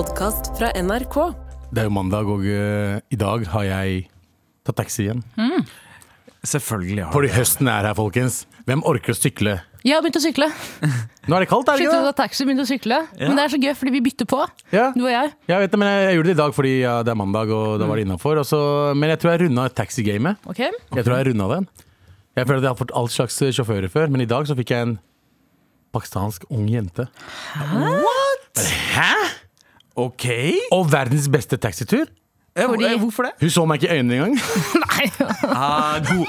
podkast fra NRK. Det er jo mandag, og uh, i dag har jeg tatt taxi igjen. Selvfølgelig har Fordi høsten er her, folkens. Hvem orker å sykle? Jeg har begynt å sykle. Nå er det kaldt, er det ikke det? ta taxi, begynte å sykle. Men det er så gøy, fordi vi bytter på, Ja, du og jeg. jeg vet det, men jeg, jeg gjorde det i dag fordi ja, det er mandag, og da var det innafor. Men jeg tror jeg runda taxigamet. Okay. Jeg tror jeg runda den. Jeg føler at jeg har fått all slags sjåfører før, men i dag så fikk jeg en pakistansk ung jente. Hæ? OK? Og verdens beste taxitur. Eh, Fordi- eh, Hvorfor det? Hun så meg ikke i øynene engang. Nei. Ah, god,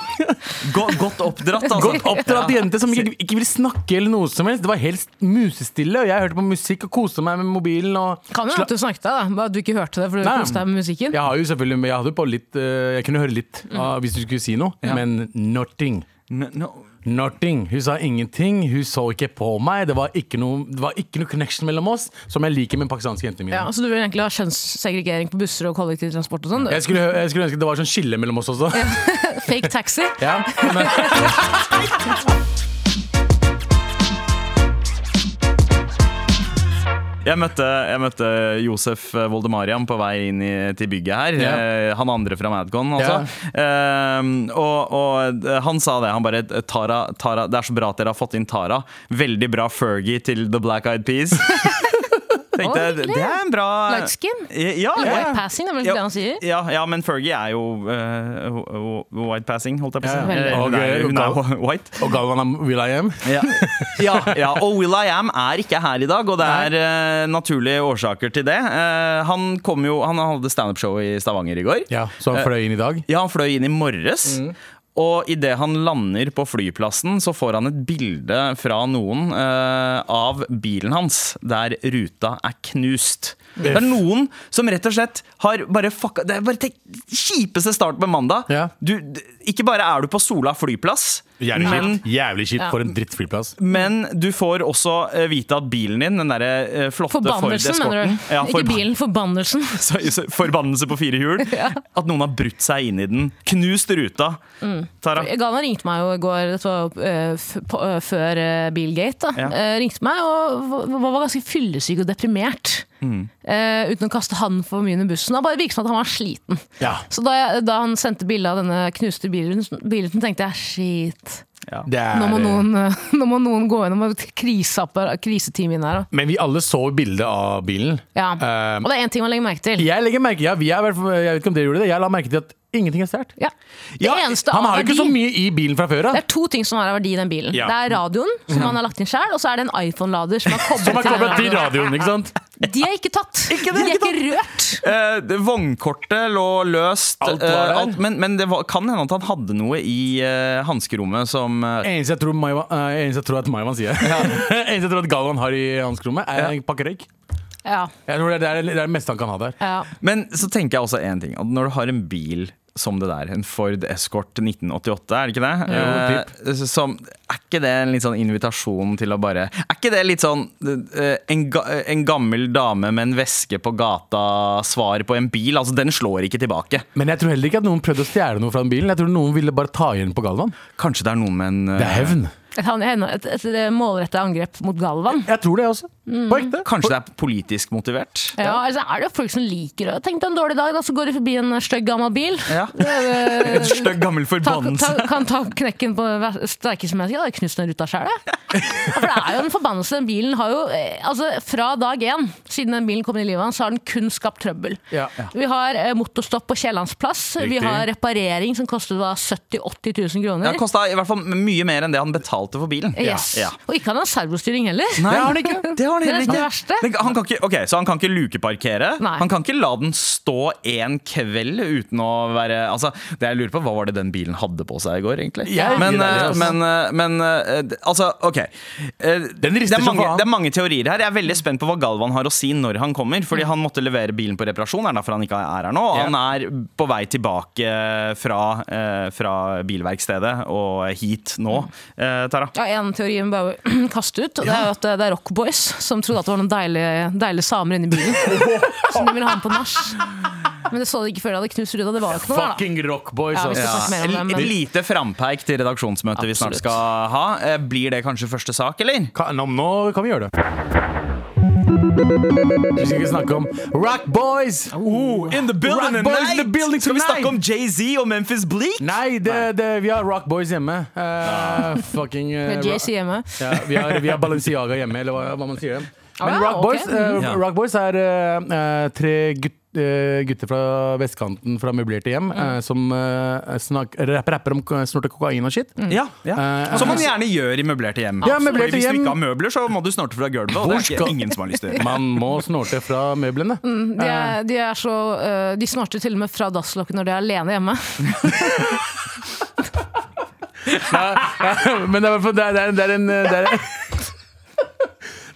go, godt oppdratt, altså. Godt oppdratt jente som ikke, ikke ville snakke eller noe som helst. Det var helt musestille, og jeg hørte på musikk og koste meg med mobilen. Og Kan jo at du snakket deg, da. Bare at du ikke hørte det for du Nei. koste deg med musikken. Jeg har jo selvfølgelig men Jeg hadde på litt eh, Jeg kunne høre litt ah, hvis du skulle si noe, Ja. men nothing. No, no. Nothing. Hun sa ingenting. Hun så ikke på meg. Det var ikke noe, det var ikke noe connection mellom oss, som jeg liker med pakistanske jenter. mine. Ja, så du vil egentlig ha kjønnssegregering på busser og kollektivtransport og sånn? Jeg skulle, jeg skulle ønske det var sånn skille mellom oss også. Fake taxi? Ja, men, Jeg møtte, jeg møtte Josef Voldemariam på vei inn i, til bygget her. Eh, han andre fra Madcon, altså. Eh, og, og han sa det. Han bare Tara, Tara, Det er så bra at dere har fått inn Tara. Veldig bra Fergie til The Black Eyed Peas. Tenkte, jeg, det er en bra Light skin? Ja, ja. white passing, det er vel Ja, det han sier? Ja, ja, men Fergie er jo uh, white passing, holdt jeg på å si. Hun er, Og- hun er white. og Galvan er Will I Am. Ja. ja, ja, og Will I Am er ikke her i dag, og det er eh, naturlige årsaker til det. Eh, han kom jo, han hadde standup-show i Stavanger i går. Ja, så han fløy inn i dag. Ja, han fløy inn i morges. Og idet han lander på flyplassen, så får han et bilde fra noen eh, av bilen hans der ruta er knust. Det er noen som rett og slett har bare fucka Det er bare kjipeste start på mandag. Ja. Du, ikke bare er du på Sola flyplass, Jævlig men kjipt. Jævlig kjipt Ja. for en drittflyplass. men du får også eh, vite at bilen din, den derre eh, flotte Forbannelsen, mener Ford-eskorten du? ja, Ikke bilen, forbannelsen. så- så- Forbannelse på fire hjul. At noen har brutt seg inn i den. Knust ruta. Tara. Galvan ringte meg jo i går, dette var eh, før Bilgate. Da. Ja. Ringte meg og var, var ganske fyllesyk og deprimert. Mm. Uh, uten å kaste han for mye under bussen. Det bare virket som at han var sliten. Ja. Så da, jeg, da han sendte bilde av denne knuste bilen, bilen, tenkte jeg shit. Det er, Nå må eh, noen, eh, nå må noen gå gjennom og kriseteam inn her. da. Men vi alle så bildet av bilen. Ja. Eh, Og det er én ting man legger merke til. Jeg legger merke ja, er, fall- Jeg vet ikke om dere gjorde det. Jeg la merke til at ingenting er stjålet. Ja. Ja, Han har jo ikke så mye i bilen fra før av. det er to ting som har verdi i den bilen. Ja. Det er radioen, som han har lagt inn sjøl, og så er det en iPhone-lader som har koblet Som er til koblet til radioen. radioen, ikke sant? De er ikke tatt. det, De er ikke ikke rørt. Eh, vognkortet lå løst, Alt var eh, alt, men, men det var, kan hende at han hadde noe i eh, hanskerommet som eh, Eneste jeg tror, Maiva, eh, eneste jeg tror at Maivan sier Eneste jeg tror at Galvan har i hanskerommet, er en pakke røyk. Ja. Jeg tror det er det, er det er meste han kan ha der. ja. Men så tenker jeg også en ting. At når du har en bil som det der, en Ford Escort 1988, er det ikke det? Jo, Eh, som, er ikke det en litt sånn invitasjon til å bare Er ikke det litt sånn eh, en, ga, en gammel dame med en veske på gata-svar på en bil? Altså, den slår ikke tilbake. Men jeg tror heller ikke at noen prøvde å stjele noe fra den bilen. Jeg tror noen ville bare ta igjen på Galvan. Kanskje det er noen med en eh, Det er hevn. Et, et, et, et målrettet angrep mot Galvan. Jeg tror det også. På ekte. Kanskje det er politisk motivert? Ja, altså er det jo folk som liker det. tenke en dårlig dag, da, så går de forbi en stygg gammel bil. Ja. et En stygg gammel forbannelse. ta, kan ta knekken på sterkeste menneske. Da har jeg knust den ruta sjæl, jeg. For det er jo en forbannelse. Den bilen har jo eh, Altså, fra dag én, siden den bilen kom inn i livet hans, så har den kun skapt trøbbel. Ja. Vi har eh, motorstopp på Kiellandsplass. Vi har reparering som kostet 70 000-80 000 kroner. Det kosta i hvert fall mye mer enn det han betalte for bilen. Yes. Ja. Og ikke hadde han servostyring heller. Nei, Det har han ikke. Det har han er heller ikke. det. Han kan ikke, ok, Så han kan ikke lukeparkere? Nei. Han kan ikke la den stå en kveld uten å være Altså, det jeg lurer på, Hva var det den bilen hadde på seg i går, egentlig? Ja, men, eh, altså. men, eh, men eh, altså, OK. Den Det er, mange, det er mange teorier her. Jeg er veldig spent på hva Galvan har å si når han kommer. Fordi han måtte levere bilen på reparasjon, er derfor han ikke er her nå. Og han er på vei tilbake fra, fra bilverkstedet og hit nå. Eh, Tara? Ja, En teori vi bare kaste ut, og det er jo at det er Rock Boys som trodde at det var noen deilige, deilige samer inni bilen. Som de ville ha med på nach. Men det så de ikke før de hadde knust ruta. Det var jo ikke noe der, da. Fucking Rockboys. Ja, vi skal altså. snakke mer om det, Et men lite frampeik til redaksjonsmøtet vi snart Absolutt. skal ha. Eh, Blir det kanskje første sak, eller? Nå kan vi gjøre det. Vi skal ikke snakke om Rock Boys! in the building Rock boys in the building Skal vi snakke om Jay-Z og Memphis Bleak? Nei, det, det, vi har Rock Boys hjemme. Uh, fucking uh, Jay-Z hjemme. Ja, vi, har, vi har Balenciaga hjemme, eller hva, hva man sier. Men ja, Rock. Boys, uh, Rock Boys er eh, eh, tre gut, eh, gutter fra vestkanten fra møblerte hjem eh, som uh, snak, rapp, rapper om snorte kokain og shit. Ja, ja. Eh, Som man gjerne gjør i møblerte hjem. Ja, møblerte Fordi Hvis du ikke har møbler, så må du snorte fra gulvet. Og det er ikke ingen som har lyst til. Man må snorte fra møblene. De, er, de, er så, de snorter til og med fra dasslokket når de er alene hjemme. Men det er, det er, det er, det er en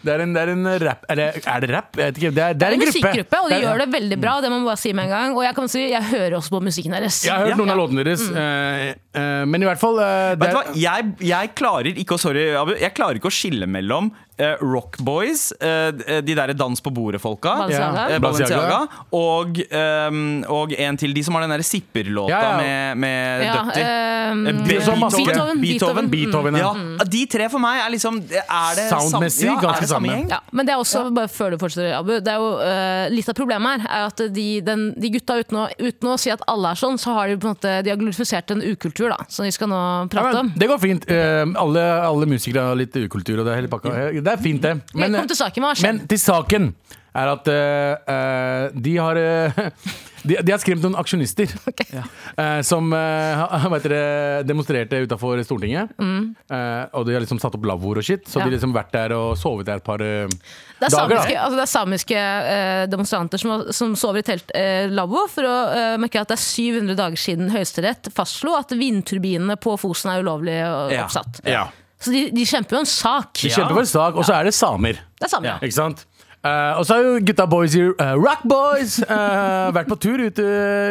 det er, en, det er en rap Er det, er det rap? Jeg vet ikke. Det er, det er en gruppe. musikkgruppe, og de Det er- gjør det veldig bra. Det må man bare si med en gang Og jeg kan si, jeg hører også på musikken deres. Jeg har hørt Ja, noen av låtene deres, Mm. Uh, uh, men i hvert fall uh, det Vet du hva? Jeg, jeg klarer ikke å sorry, Abu, jeg klarer ikke å skille mellom eh, Rock Boys, eh, de derre Dans på bordet-folka, Balenciaga. eh, Balenciaga. Og, ehm, og en til, de som har den derre Sipper-låta Ja, ja. med, med Ja, Dutty. ehm, Eh, Be- Beethoven. Beethoven. Beethoven. Beethoven, ja. Ja, De tre for meg er liksom Er det sam- Soundmessig ja, ganske det samme gjeng? Ja, men det er også, bare før du fortsetter, Abu det er jo, øh, Litt av problemet her er at de, den, de gutta, uten å, uten å si at alle er sånn, så har de på en måte De har glorifisert en ukultur, da, som vi skal nå Ja, prate men, om. det går fint. Eh, alle, alle musikere har litt ukultur, og det er hele pakka. Det er fint, det. Men, kom til saken, hva har skjedd? Men til saken er at eh, eh, de har eh, de, de har skremt noen aksjonister eh, som uh, vet dere, demonstrerte utafor Stortinget. Eh, og de har liksom satt opp lavvoer og shit, så Mm. Ja. de har liksom vært der og sovet der et par eh, Det er dager. samiske, da. altså det er samiske demonstranter som, som sover i telt uh, lavvo for å merke at det er 700 dager siden Høyesterett fastslo at vindturbinene på Fosen er ulovlig og Ja. oppsatt. Ja. Så de, de kjemper jo en sak. De kjemper for en sak, og så er det samer. Det er samer, Ja. Ikke sant? Eh, og så har jo gutta boys i eh, Rock Boys eh, vært på tur ute,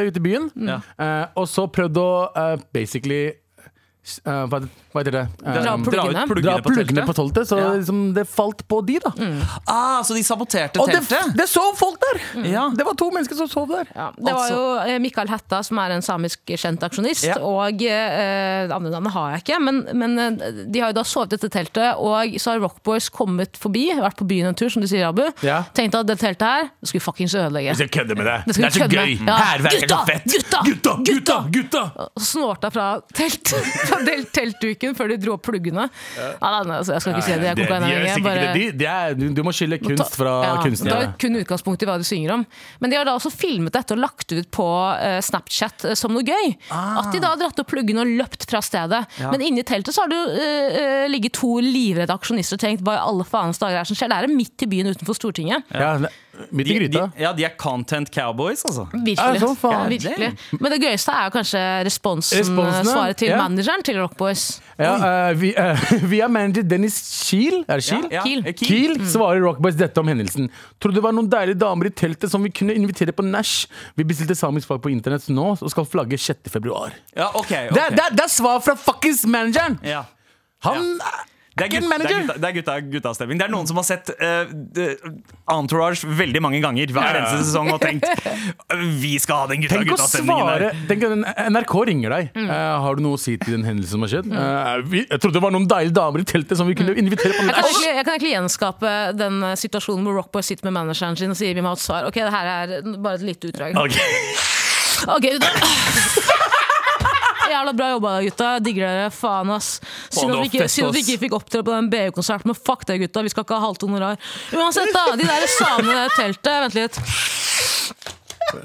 ute i byen. Ja. Eh, og så prøvd å eh, basically eh, hva, hva heter det? Eh, Dra opp pluggene. dra pluggene på teltet. så Ja. liksom, det falt på de, da. Ah, så de saboterte Og det, teltet? det sov folk der! Ja. Det var to mennesker som sov der. Ja, det var Altså- jo eh, Mikael Hætta, som er en samisk kjent aksjonist, Ja. og uh, andre navnet har jeg ikke, men, men eh, de har jo da sovet i dette teltet, og så har Rockboys kommet forbi, vært på byen en tur, som du sier, Abu. Ja. Tenkte at det teltet her det skulle fuckings ødelegge. Jeg skal kødde med det. Det Det er så gøy! Hærverk er så Gutta! Gutta! Gutta! Gutta! Gutta! gutta! Og snorta fra telt Del- teltduken før de dro opp pluggene. Ja, nei, altså, jeg skal ikke si det. Jeg Det- de gjør sikkert bare- det. De- de er- du, du må skille kunst fra Ja, Det er kun utgangspunkt i hva du synger om. Men de har da også filmet dette og lagt ut på uh, Snapchat uh, som noe gøy. At de da har dratt opp pluggene og løpt fra stedet. Men inni teltet så har det jo eh, ligget to livredde aksjonister og tenkt hva i alle faens dager er det som skjer. Det er midt i byen utenfor Stortinget. Ja, midt i De, de, ja, de er content cowboys, altså. Virkelig. Ja, så faen. Virkelig. Men det gøyeste er jo kanskje responsen, responsen svaret til ja. manageren til Rockboys. Ja, uh, vi, har via manager Dennis Kiel, er det Kiel? Ja, Kiel. eh, Kiel svarer Rockboys dette om hendelsen. Trodde det var noen deilige damer i teltet som vi kunne invitere på nach. Vi bestilte samisk fag på internett nå og skal flagge 6. februar. Ja, okay, okay. Det, det, det er svar fra fuckings manageren! Ja. Han Det er er, ikke en gut, det er, gutta, det er gutta, guttastemning. Det er noen som har sett uh, Entourage veldig mange ganger hver Ja. eneste sesong og tenkt vi skal ha den gutta, guttastemningen svare der. Tenk at NRK ringer deg. Mm. Eh, har du noe å si til den hendelsen som har skjedd? Uh, vi, jeg trodde det var noen deilige damer i teltet som vi kunne invitere på Mm. Jeg kan, nach. egentlig, jeg kan egentlig gjenskape den situasjonen hvor Rockboy sitter med manageren sin og sier vi må ha et svar. Ok, det her er bare et lite utdrag. Ok. okay gutta. Jævla bra jobba, gutta. Jeg digger dere. Faen, ass. Synd at vi ikke, synd at vi ikke fikk opptre på den BU-konserten, men fuck det, gutta. Vi skal ikke ha halvt honorar. Uansett, da. De der samene i det teltet. Vent litt.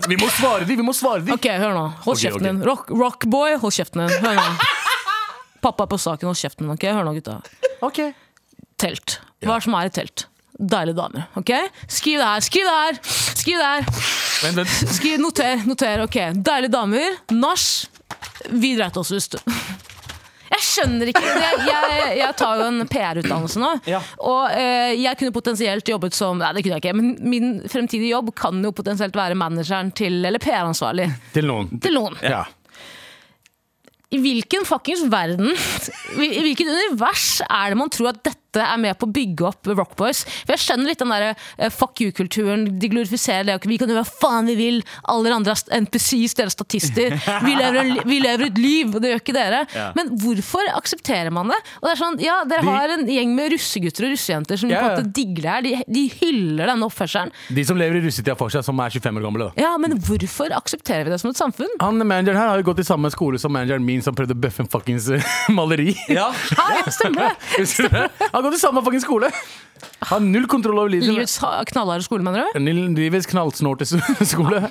Vi må svare de, vi må svare de. Ok, hør nå. Hold kjeften din. Rock, rockboy, hold kjeften din. Hør nå. Pappa er på saken, hold kjeften din. Ok, hør nå, gutta. Ok. Telt. Hva er det som er i telt? Deilige damer. ok? Skriv det her, skriv det her! Skriv det her! Vent, vent. Skriv, noter, noter. ok. Deilige damer. Nach. Vi dreit oss ut. Jeg skjønner ikke Jeg, jeg, jeg tar jo en PR-utdannelse nå. Ja. Og eh, jeg kunne potensielt jobbet som Nei, det kunne jeg ikke. Men min fremtidige jobb kan jo potensielt være manageren til Eller PR-ansvarlig Til noen. til noen. Ja. I hvilken fuckings verden I hvilket univers er det man tror at dette dette er med på å bygge opp Rock Boys. For jeg skjønner litt den der eh, fuck you-kulturen. De glorifiserer det. Vi kan gjøre hva faen vi vil. Alle andre er NPCs, dere er statister. Vi lever, en, vi lever et liv, og det gjør ikke dere. Ja. Men hvorfor aksepterer man det? Og det er sånn, ja, Dere De- har en gjeng med russegutter og russejenter som Ja, på en måte digger det her. De, de hyller denne oppførselen. De som lever i russetida fortsatt, som er 25 år gamle. da Ja, Men hvorfor aksepterer vi det som et samfunn? Han Manageren her har jo gått i samme skole som manageren min som prøvde å bøffe en fuckings maleri. Ja. ja stemmer det? Han går til samme fucking skole! Har null kontroll over livet. Livets ha- knallharde skole, mener du? Livets knallsnorte skole.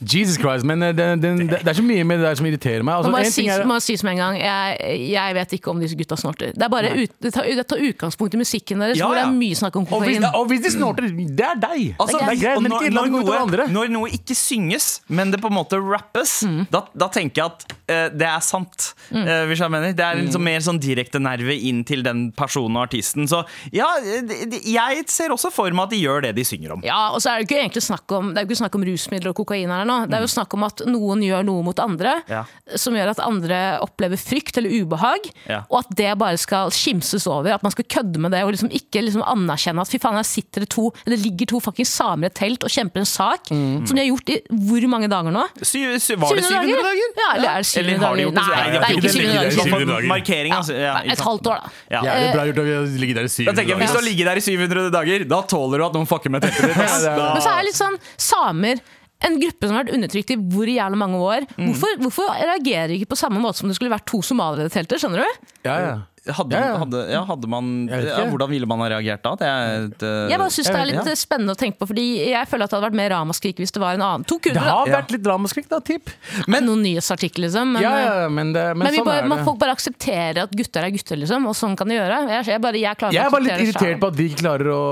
Jesus Christ, men eh, det, det, det, det er så mye med det der som irriterer meg. Altså, man må si, er, som en gang jeg, jeg vet ikke om disse gutta snorter. Det, er bare ut, det, tar, det tar utgangspunkt i musikken deres, Ja, hvor det er mye snakk om og hvis, kokain. og hvis de snorter, det er deg! Altså, det er greit, men når, ikke la når, det gå ut over noe, andre. når noe ikke synges, men det på en måte rappes, Mm. da, da tenker jeg at uh, det er sant. Uh, hvis jeg mener. Det er liksom Mm. mer sånn direkte nerve inn til den personen og artisten. Så ja, det- det- jeg ser også for meg at de gjør det de synger om. Ja, og så er det ikke egentlig snakk om Det er jo ikke snakk om rusmidler og kokain her nå. Det er jo snakk om at noen gjør noe mot andre Ja. som gjør at andre opplever frykt eller ubehag, Ja. og at det bare skal skimses over. At man skal kødde med det og liksom ikke liksom anerkjenne at fy faen, her sitter det to Eller ligger to fucking samer i et telt og kjemper en sak som de har gjort i hvor mange dager nå? Sy, sy, var det 700 dager? Ja, eller er det 700 har de dager? gjort det? Nei, det er ikke 700 ligger der i dager. 700 dager. Markering, altså. Ja, Et halvt år, da. Ja. Jævlig bra gjort å ligge der i 700 Da tenker jeg, Hvis du dager. har ligget der i 700 dager, da tåler du at noen fucker med teltet ditt. Det er- Men så er det litt sånn samer en gruppe som har vært undertrykt i hvor jævlig mange år. Mm. Hvorfor, hvorfor reagerer de ikke på samme måte som det skulle vært to somaliere i det teltet? Skjønner du? Ja, ja. Hadde, Ja, ja. hadde, ja, hadde man ja. Hvordan ville man ha reagert da? Det er et, eh, Jeg bare synes det er litt spennende å tenke på, fordi jeg føler at det hadde vært mer ramaskrik hvis det var en annen. To kunder, Det har vært litt ramaskrik, da, tipp. men, noen nyhetsartikler, liksom. Men, Ja, ja, men, det, men, men sånn bare, er man det. folk bare aksepterer at gutter er gutter, liksom. Og sånn kan de gjøre. Jeg, jeg, bare, jeg Jeg er bare litt irritert selv. på at de klarer å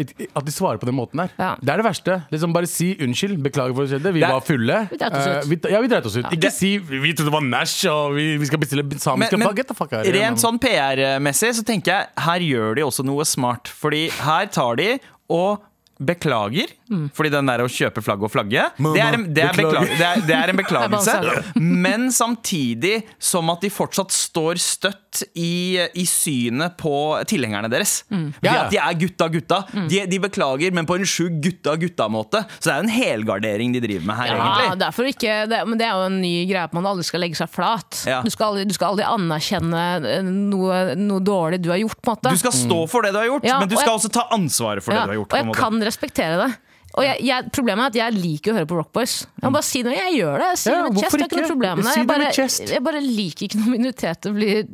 it- At de svarer på den måten her. Ja. Det er det verste. Liksom Bare si unnskyld, beklager for det skjedde. Vi Det er- var fulle. Vi dreit oss ut. Uh, vi, ja, vi dreit oss ut. Ikke Det- si vi trodde det var Nash og vi, vi skal bestille samiske Men- men the fuck her, Rent sånn PR-messig så tenker jeg her gjør de også noe smart. Fordi her tar de og beklager. Fordi den der å kjøpe flagg og flagge, det er, en, det, er beklager. det, er, det er en beklagelse. Men samtidig som at de fortsatt står støtt i, i synet på tilhengerne deres. Mm. Ja. At de er gutta gutta. De, de beklager, men på en sjuk gutta gutta-måte. Så det er jo en helgardering de driver med her, Ja, egentlig. ikke, det, men det er jo en ny greie at man aldri skal legge seg flat. Ja. Du, skal aldri, du skal aldri anerkjenne eh, noe, noe dårlig du har gjort. på en måte Du skal stå for det du har gjort, Ja, men du skal jeg- også ta ansvaret for Ja, det du har gjort. og jeg måte. kan respektere det. Og jeg, jeg, problemet er at jeg liker å høre på Rock Boys. Jeg må bare si noe, jeg gjør det. Jeg sier Ja, det med chest, ikke noe problem med Jeg bare, chest. jeg bare liker ikke når minoriteter blir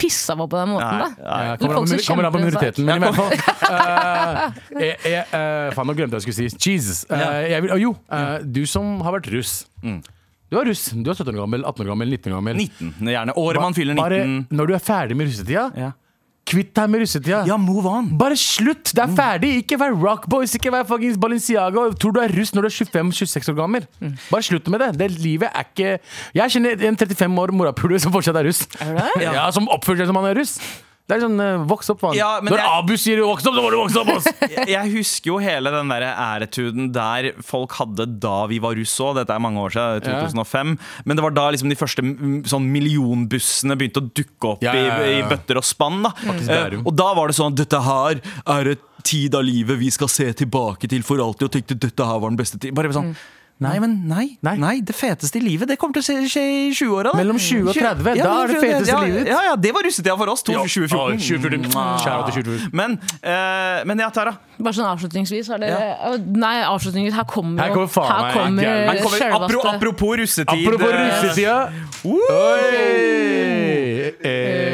pissa på på den måten. Nei, Da. nei. Ja, kommer, an, kommer an på minoriteten, men i hvert fall eh, jeg, eh, Faen, nå glemte jeg å skulle si. Jesus. Uh, jeg vil, oh, jo, uh, du som har vært russ. Du er russ. Du er 17 år gammel, 18 år gammel, 19 år gammel. 19, gjerne. Året man fyller 19. Bare når du er ferdig med russetida, Ja. Kvitt deg med russetida. ja, move on. Bare slutt! Det er Mm. ferdig! Ikke vær rockboys, ikke vær fuckings Balenciaga. Tror du er russ når du er 25-26 år gammel. Mm. Bare slutt med det. det. Livet er ikke Jeg kjenner en 35 år morapuler som fortsatt er russ. Er det? Ja. Ja, Som oppfører seg som han er russ. Det er sånn, uh, Voks opp, mann. Ja, Når jeg- Abu sier 'voks opp', så må du vokse opp! ass! Jeg jeg husker jo hele den der æretuden der folk hadde da vi var russ òg. Dette er mange år siden, 2005. Men det var da liksom de første mm, sånn millionbussene begynte å dukke opp Ja, ja, ja, I, ja. i bøtter og spann. da eh, Og da var det sånn Dette her er et tid av livet vi skal se tilbake til for alltid. Og tenkte dette her var den beste tid. Bare sånn Nei, men nei, Nei. nei. Det feteste i livet Det kommer til å skje, i 20-åra. Mellom 20 og 30, da er det feteste ja, i livet. Ja, ja, det var russetida for oss. To- 2014. 2014. Shout til 2014. Men, uh, men ja, Tara. Bare sånn avslutningsvis det, ja. Nei, avslutningsvis, her kommer Her kommer faen her kommer. Her kommer, apro, apropos russetid. Apropos russetida. Uh. Oi! Eh,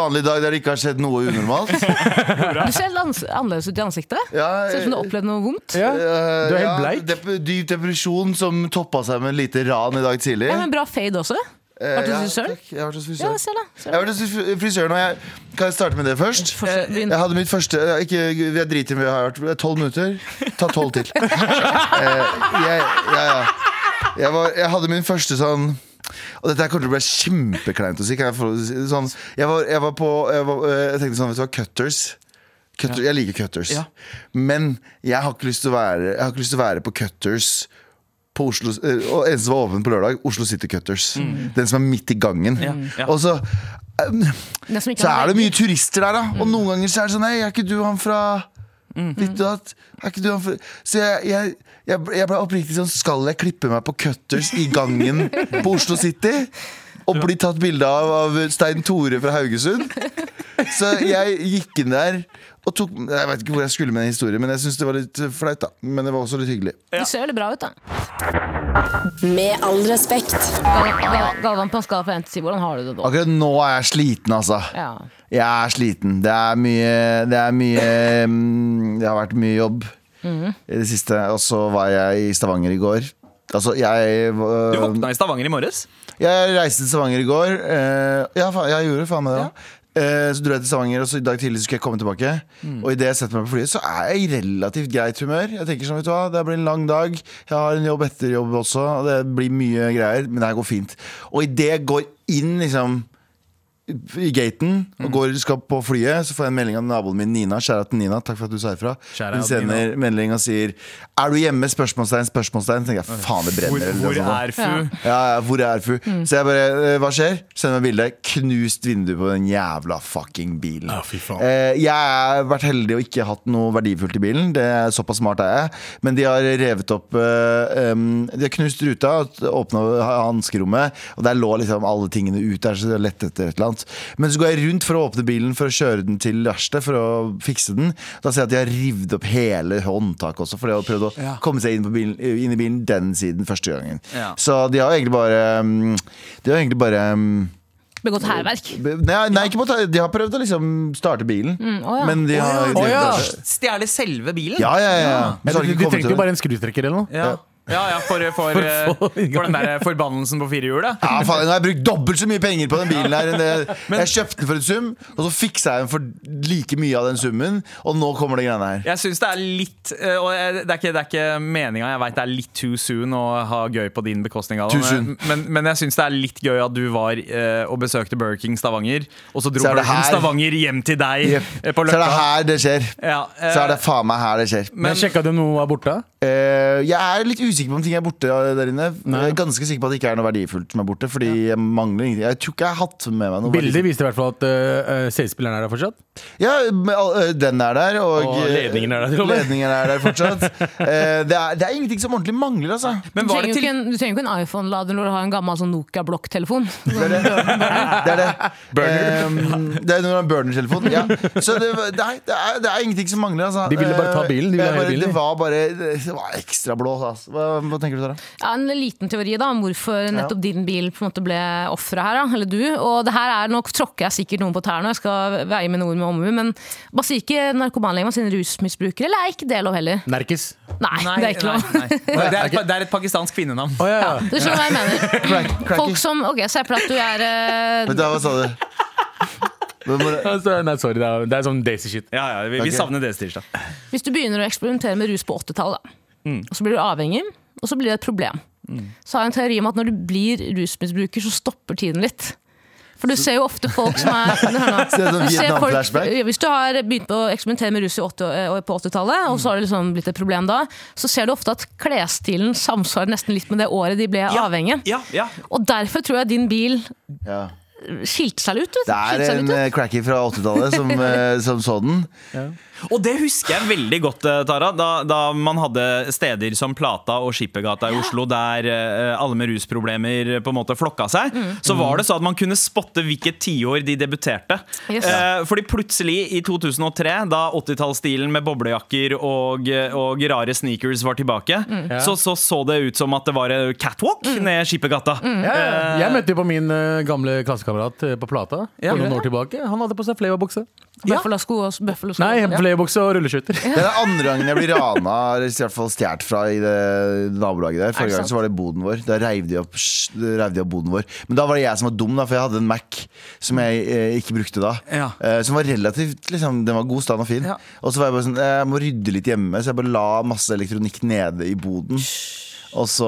vanlig dag der det ikke har skjedd noe unormalt? Du ser helt ans annerledes ut i ansiktet. Ja, Ser ut som du har opplevd noe vondt. Ja, Eh, du er helt ja, bleik. dep dyp depresjon som toppa seg med en lite ran i dag tidlig. Ja, men Bra fade også. Eh, Vært hos ja, frisøren? takk. Jeg har vært hos Ja, frisøren. se da. Se Jeg da. har vært hos fri- frisøren, og jeg kan jeg starte med det først. Fortsett, begynn. Jeg hadde mitt første eh, ikke, Jeg driter i om vi har vært. Tolv minutter. Ta tolv til. Eh, jeg, ja, ja. Jeg, var, jeg hadde min første sånn og dette kommer til å bli kjempekleint å si. Jeg, sånn, jeg, var, jeg var på jeg, var, eh, jeg tenkte sånn, vet du hva, cutters. Cutter, Jeg liker cutters. Ja. Men jeg har ikke lyst til å være Jeg har ikke lyst til å være på cutters på Oslo, eh, og eneste som var åpen på lørdag, Oslo City Cutters. Den som er midt i gangen. Ja, ja. Og så, ikke så er det mye turister der, da. Og noen ganger så er det sånn Hei, er ikke du han fra og datt? Er ikke du han fra Så jeg, jeg, jeg, ble- oppriktig sånn Skal jeg klippe meg på Cutters i gangen på Oslo City? Og bli tatt bilde av av Stein Tore fra Haugesund? Så jeg gikk inn der og tok Jeg vet ikke hvor jeg skulle med den historien, men jeg syns det var litt flaut, da. Men det var også litt hyggelig. Du ser veldig bra ut, da. Med all respekt. Gal- Gal- Galvan på en fra 1 til 10, hvordan har du det da? Akkurat nå er jeg sliten, altså. Ja. Jeg er sliten. Det er mye Det er mye mm, Det har vært mye jobb i det siste. Og så var jeg i Stavanger i går. Altså, jeg Du våkna i Stavanger i morges. Jeg reiste til Stavanger i går. Uh, ja, jeg gjorde faen meg det Ja. Uh, så dro jeg til Stavanger, og så i dag tidlig skulle jeg komme tilbake. Og idet jeg setter meg på flyet, så er jeg i relativt greit humør. Jeg tenker sånn, vet du hva, Det blir en lang dag. Jeg har en jobb etter jobb også, og det blir mye greier. Men det her går fint. Og idet jeg går inn liksom i gaten og går, skal på flyet, så får jeg en melding av naboen min Nina. Kjære til Nina, takk for at du sa ifra. Hun sender melding og sier 'Er du hjemme?' spørsmålstegn, spørsmålstegn. Så tenker jeg faen, det Hvor, brenner. Hvor, hvor er fu? Ja, ja, hvor er Fu? Så jeg bare, eh, hva skjer? Send meg bilde. Knust vindu på den jævla fucking bilen. Ja, fy faen. Eh, jeg har vært heldig og ikke hatt noe verdifullt i bilen. Det er Såpass smart er jeg. Men de har revet opp eh, um, De har knust ruta, åpna hanskerommet, og der lå liksom alle tingene ut der, så de har lett etter et eller annet. Men så går jeg rundt for å åpne bilen for å kjøre den til verkstedet for å fikse den. Da ser jeg at de har revet opp hele håndtaket også, for de har prøvd å Ja. komme seg inn, på bilen, inn i bilen den siden første gangen. Ja. Så de har egentlig bare mm, De har egentlig bare mm, Begått hærverk. Nei, nei ikke på, de har prøvd å liksom starte bilen, å ja. men de har oh, ja. Stjele selve bilen? ja, ja, ja. Ja, de ikke kommet trengte jo bare en skrutrekker eller noe. Ja, ja, ja for, for, for, få for den der forbannelsen på firehjulet. Ja, faen, Nå har jeg brukt dobbelt så mye penger på den bilen her enn det. Jeg kjøpte den for en sum, og så fiksa jeg den for like mye av den summen, og nå kommer det greiene her. Jeg syns det er litt eh, Og det er ikke, det er ikke meninga, jeg veit det er litt too soon å ha gøy på din bekostning. Too. Men, men jeg syns det er litt gøy at du var eh, og besøkte Burger King Stavanger, og så dro Så er Burger King Stavanger hjem til deg yep. på Løkka. Så er det her det skjer. Ja, eh, Så er det faen meg her det skjer. Men Sjekka du noe av borte? Eh, jeg er litt usikker på om ting er borte der inne. Nei. Jeg er ganske sikker på at det ikke er noe verdifullt som er borte. Fordi jeg mangler ingenting Jeg tror ikke jeg har hatt med meg noe. Bildet viste i hvert fall at uh, CD-spilleren er der fortsatt. Ja, eh, den er der, og, Og ledningen er der, ledningen er der fortsatt. uh, det, er, det er ingenting som ordentlig mangler, altså. Men Du trenger, det jo til ikke en, du trenger jo ikke en iPhone-lader når du har en gammel sånn Nokia-blokktelefon. Det er det. det, er det. Eh, det er når du har en burner-telefon. Ja. Så det, det, er, det, er, det er ingenting som mangler, altså. De ville bare ta bilen, de ville Eh, ha bare, bilen, Det var bare Det var ekstra blå. Altså. Hva, tenker du, Sara? Ja, en liten teori da om hvorfor nettopp din bil på en måte ble offeret her, da, eller du. Og det her er nok tråkker jeg sikkert noen på tærne, jeg skal veie mine ord med omhu, men bare sier ikke narkoman lenger, man sier rusmisbruker, eller er ikke det lov heller? Nerkis. Nei, det er ikke lov. nei, nei. Det, er et, det er et pakistansk kvinnenavn. Oh, ja, ja. Du skjønner hva jeg mener. Crack. Folk som, ok, Se for deg at du er eh, Vet du, hva sa du? Det- Altså, Nei, sorry, det er, det er sånn daisy shit. Ja, ja, vi, vi savner Daisy-tirsdag. Hvis du begynner å eksperimentere med rus på 80-tallet, da, Mm. og så blir du avhengig, og så blir det et problem, så har jeg en teori om at når du blir rusmisbruker, så stopper tiden litt. For du ser jo ofte folk som er ser folk- Vietnam-flashback. Hvis du har begynt å eksperimentere med rus i 80, på 80-tallet, og så har det liksom blitt et problem da, så ser du ofte at klesstilen samsvarer nesten litt med det året de ble avhengige. Ja, ja. Og derfor tror jeg din bil Ja. skilte seg litt ut. Det er en eh, cracky fra 80-tallet som, eh, som så den. Og det husker jeg veldig godt, eh, Tara. Da, da man hadde steder som Plata og Skippergata i Oslo, der uh, alle med rusproblemer på en måte flokka seg, så var det så at man kunne spotte hvilket tiår de debuterte. Yes. Uh, fordi plutselig, i 2003, da 80-tallsstilen med boblejakker og, og rare sneakers var tilbake, så, så så det ut som at det var catwalk catwalk ned Skippergata. Mm. Uh, Jeg møtte jo på min eh, gamle klassekamerat eh, på Plata Ja. for noen år tilbake. Han hadde på seg Flava-bukse. Buffalo-sko og Buffalo-sko. Nei, Flava-bukse og rulleskøyter. Det er den andre gangen jeg blir rana, eller i hvert fall stjålet fra i det nabolaget der. Er Forrige gang så var det boden vår. Da reiv de opp, reiv de opp boden vår. Men da var det jeg som var dum, da, for jeg hadde en Mac som jeg eh, ikke brukte da. Ja. Eh, som var relativt liksom, Den var god stand og fin. Ja. Og så var jeg bare sånn Jeg må rydde litt hjemme, så jeg bare la masse elektronikk nede i boden. Og så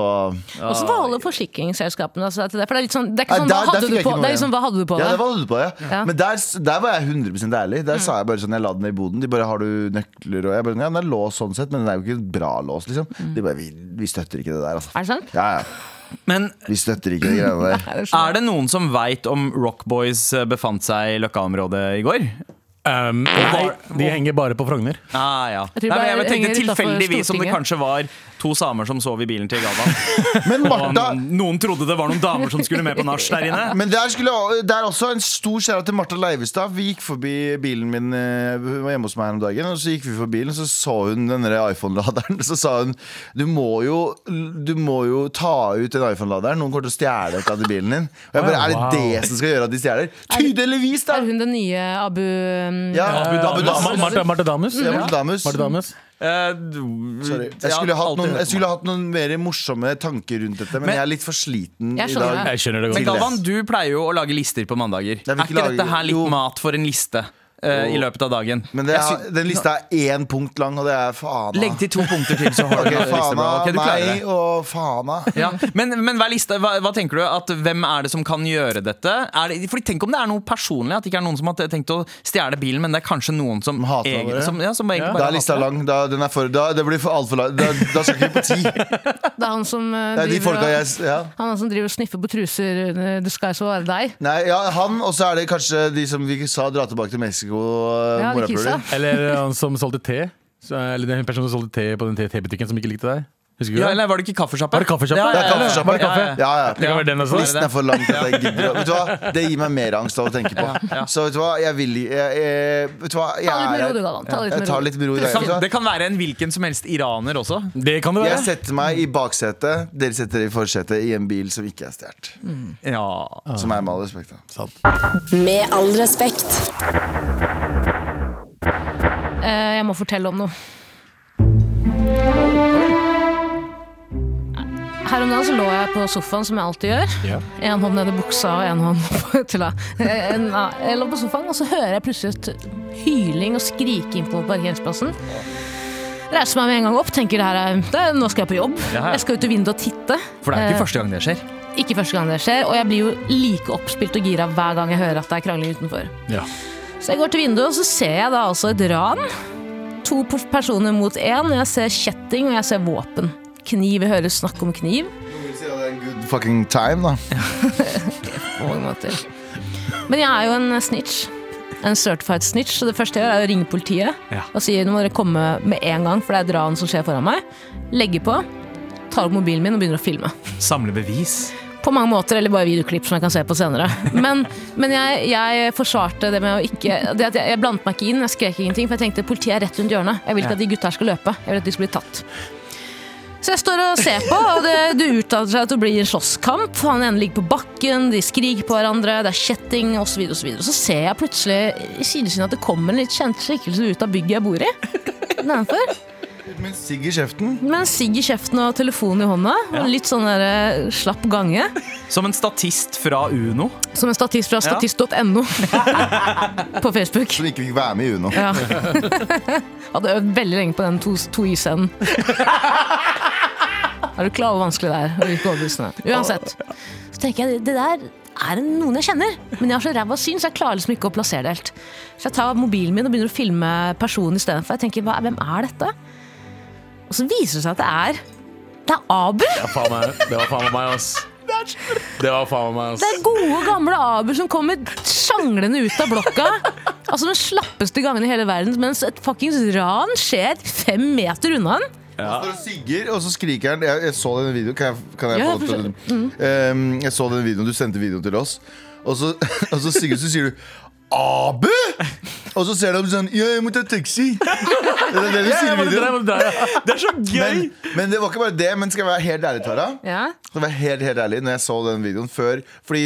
Åssen var alle forsikringsselskapene Altså, til det? For det er litt sånn, det er ikke Nei, sånn, der- hva hadde der, du på det? er liksom, hva hadde du på Ja, det? var du på, ja. Ja. Men der, der var jeg 100 ærlig. Der sa jeg bare sånn, jeg la den i boden. De bare 'har du nøkler?' Og jeg bare 'ja, den er låst sånn sett, men den er jo ikke en bra lås', liksom. De bare vi, 'vi støtter ikke det der', altså. Er det sant? Ja, ja. Men Vi støtter ikke de greiene der. er det noen som veit om Rockboys eh, befant seg i Løkka-området i går? Um, nei, de henger bare på Frogner. Ah, ja. Jeg men jeg tenkte tilfeldigvis om det kanskje var to samer som sov i bilen til Galvan. Men Og noen trodde det var noen damer som skulle med på nach der inne. Men der, skulle, det er også en stor skjæra til Martha Leivestad. Vi gikk forbi bilen min eh, Hun var hjemme hos meg her om dagen. Og så gikk vi forbi bilen, så så hun den iPhone-laderen. Så sa hun du må jo, du må jo ta ut den iPhone-laderen. Noen kommer til å stjele et av i bilen din. Og jeg bare, Er wow. det det som skal gjøre at de stjeler? Tydeligvis, da! Er hun den nye Abu Ja, Abu Damus. Martha, Martha Damus. Ja, Martha Damus. Eh, Sorry. Jeg ja, skulle, hatt noen, jeg skulle hatt noen mer morsomme tanker rundt dette, men, Men- jeg er litt for sliten Jeg i skjønner dag. det. Jeg skjønner det Men godt. Galvan, du pleier jo å lage lister på mandager. vil Er ikke ikke lage- dette her litt jo. mat for en liste eh, i løpet av dagen? Men det er, sy- den lista er én punkt lang, og det er faen Legg til to punkter til, så har du en liste. faen bro. av Ok, du meg og Fana. Ja, men, men hver liste, hva, hva tenker du? At Hvem er det som kan gjøre dette? Er det, fordi Tenk om det er noe personlig. At det ikke er noen som har tenkt å stjele bilen, men det er kanskje noen som, hater som, ja, som Ja. Da er lista lang. Da, den er for, da, det blir for altfor lang. Da, da skal ikke vi på ti. Det er han som, de driver, folka og, ja. han som driver og sniffer på truser. uh, Det skal jo være deg. Nei, ja, han, og så er det kanskje de som vi sa dra tilbake til Mexico. Uh, Ja, morapuler. Eller han som solgte te. Så, eller den personen som solgte te på den te-butikken som ikke likte deg. Husker du Ja, det? eller var det ikke kaffesjappa? Var det? Ja, Det ja, er ja, kaffesjappe. Var det kaffe? Ja, ja. Det kan være den også. Listen er for lang til at jeg gidder å- Vet du hva? Det gir meg mer angst av å tenke på. Så vet du hva, jeg vil jeg, jeg, Vet du hva, jeg, Ta det litt med ro, du. Galvan. Ta litt Jeg med tar litt med ro i Det dag. vet du kan, hva? det kan være en hvilken som helst iraner også. Det kan det Jeg være. setter meg i baksetet, dere setter dere i forsetet i en bil som ikke er stjålet. Ja. Som er med all respekt. Da. Sant. Med all respekt. Eh, Jeg må fortelle om noe. Her om dagen så lå jeg på sofaen, som jeg alltid gjør. Ja. En hånd nede i buksa og en hånd på til da. Jeg lå på sofaen, og så hører jeg plutselig et hyling og skriking på parkeringsplassen. Reiser meg med en gang opp, tenker det her er, det nå skal jeg på jobb. Ja, ja. Jeg skal ut til vinduet og titte. For det er Eh, ikke første gang det skjer. ikke første gang det skjer, og jeg blir jo like oppspilt og gira hver gang jeg hører at det er krangling utenfor. Ja. Så jeg går til vinduet, og så ser jeg da altså et ran. To personer mot én. Jeg ser kjetting, og jeg ser våpen. Kniv, jeg hører snakk om kniv. Si det er en good fucking time, da. På mange måter. Men jeg er jo en snitch. En certified snitch, så det første jeg gjør er å ringe politiet Ja. og si nå må dere komme med en gang, for det er et ran som skjer foran meg. Legge på, tar opp mobilen min og begynner å filme. Samle bevis. På mange måter, eller bare videoklipp som jeg kan se på senere. Men, men jeg, jeg forsvarte det med å ikke det at jeg, jeg blandet meg ikke inn, jeg skrek ingenting, for jeg tenkte politiet er rett rundt hjørnet. Jeg vil ikke at de gutta her skal løpe. Jeg vil at de skal bli tatt. Så jeg står og ser på, og det, det uttaler seg til å bli en slåsskamp. Han ene ligger på bakken, de skriker på hverandre, det er kjetting osv. Og, så videre. så ser jeg plutselig i sidesynet at det kommer en litt kjent skikkelse ut av bygget jeg bor i. Nedenfor. Med en sigg i kjeften. Med en sigg i kjeften og telefon i hånda. Ja. litt sånn der, eh, slapp gange. Som en statist fra Uno. Som en statist fra statist.no på Facebook. Som ikke fikk være med i Uno. Ja. Hadde øvd veldig lenge på den to, to. Er du klar over hvor vanskelig det er? å virke overbevisende? Uansett. Så tenker jeg, det der er det noen jeg kjenner, men jeg har så ræva syn, så jeg klarer liksom ikke å plassere det helt. Så jeg tar mobilen min og begynner å filme personen istedenfor. Jeg tenker, hva, hvem er dette? Og så viser det seg at det er det er Abu! Ja, faen meg. Det var faen meg meg, ass. Det var faen meg ass. Det er gode, gamle Abu som kommer sjanglende ut av blokka. Altså Den slappeste gangen i hele verden, mens et fuckings ran skjer fem meter unna han. Han står og sigger, og så skriker han. Jeg, jeg så den videoen. Kan jeg, kan jeg Ja, få lov til å- Um, Jeg så den videoen, du sendte videoen til oss. Og så, og så, sigger, du, så sier du Abu! Og så ser de sånn Ja, jeg må ta taxi. Det er det du sier i videoen. Det er så gøy! Men, men det var ikke bare det. Men skal jeg være helt ærlig, Tara? Ja. Skal jeg være helt, helt ærlig Når jeg så den videoen før Fordi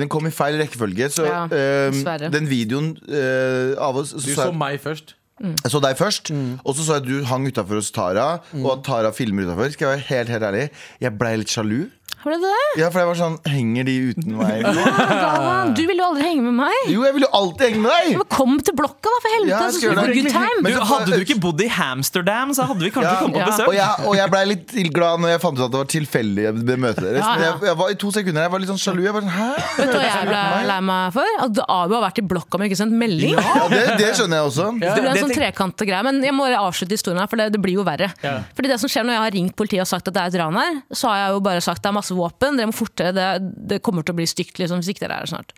den kom i feil rekkefølge. Så Ja, um, dessverre. den videoen uh, av oss så Du så meg først. Jeg så deg først, og så så jeg du hang utafor hos Tara, og at Tara filmer utafor. Skal jeg være helt helt ærlig Jeg ble litt sjalu. Var det det? Ja, for jeg var sånn Henger de uten meg? Ja, du ville jo aldri henge med meg. Jo, jeg ville jo alltid henge med deg! Men kom til blokka, da, for helvete! Ja, så vi det. good time. Du, hadde du ikke bodd i Hamsterdam, så hadde vi kanskje Ja. kommet på Ja. besøk. Og jeg, og jeg ble litt glad når jeg fant ut at det var tilfeldig å møtet deres. Ja, ja. jeg, jeg var i to sekunder Jeg var litt sånn sjalu. Jeg var sånn, Hæ? Vet du hva jeg ble lei meg for? At Abu har vært i blokka, men ikke sendt melding. Ja, det, det skjønner jeg også. Det ble en sånn tenk- trekantegreie. Men jeg må avslutte historien her, for det, det blir jo verre. Fordi det som skjer når jeg har ringt politiet og sagt at det er et ran her, så har jeg jo bare sagt det er masse våpen, dere må fortere, det, det kommer til å bli stygt liksom, hvis ikke dere er her snart.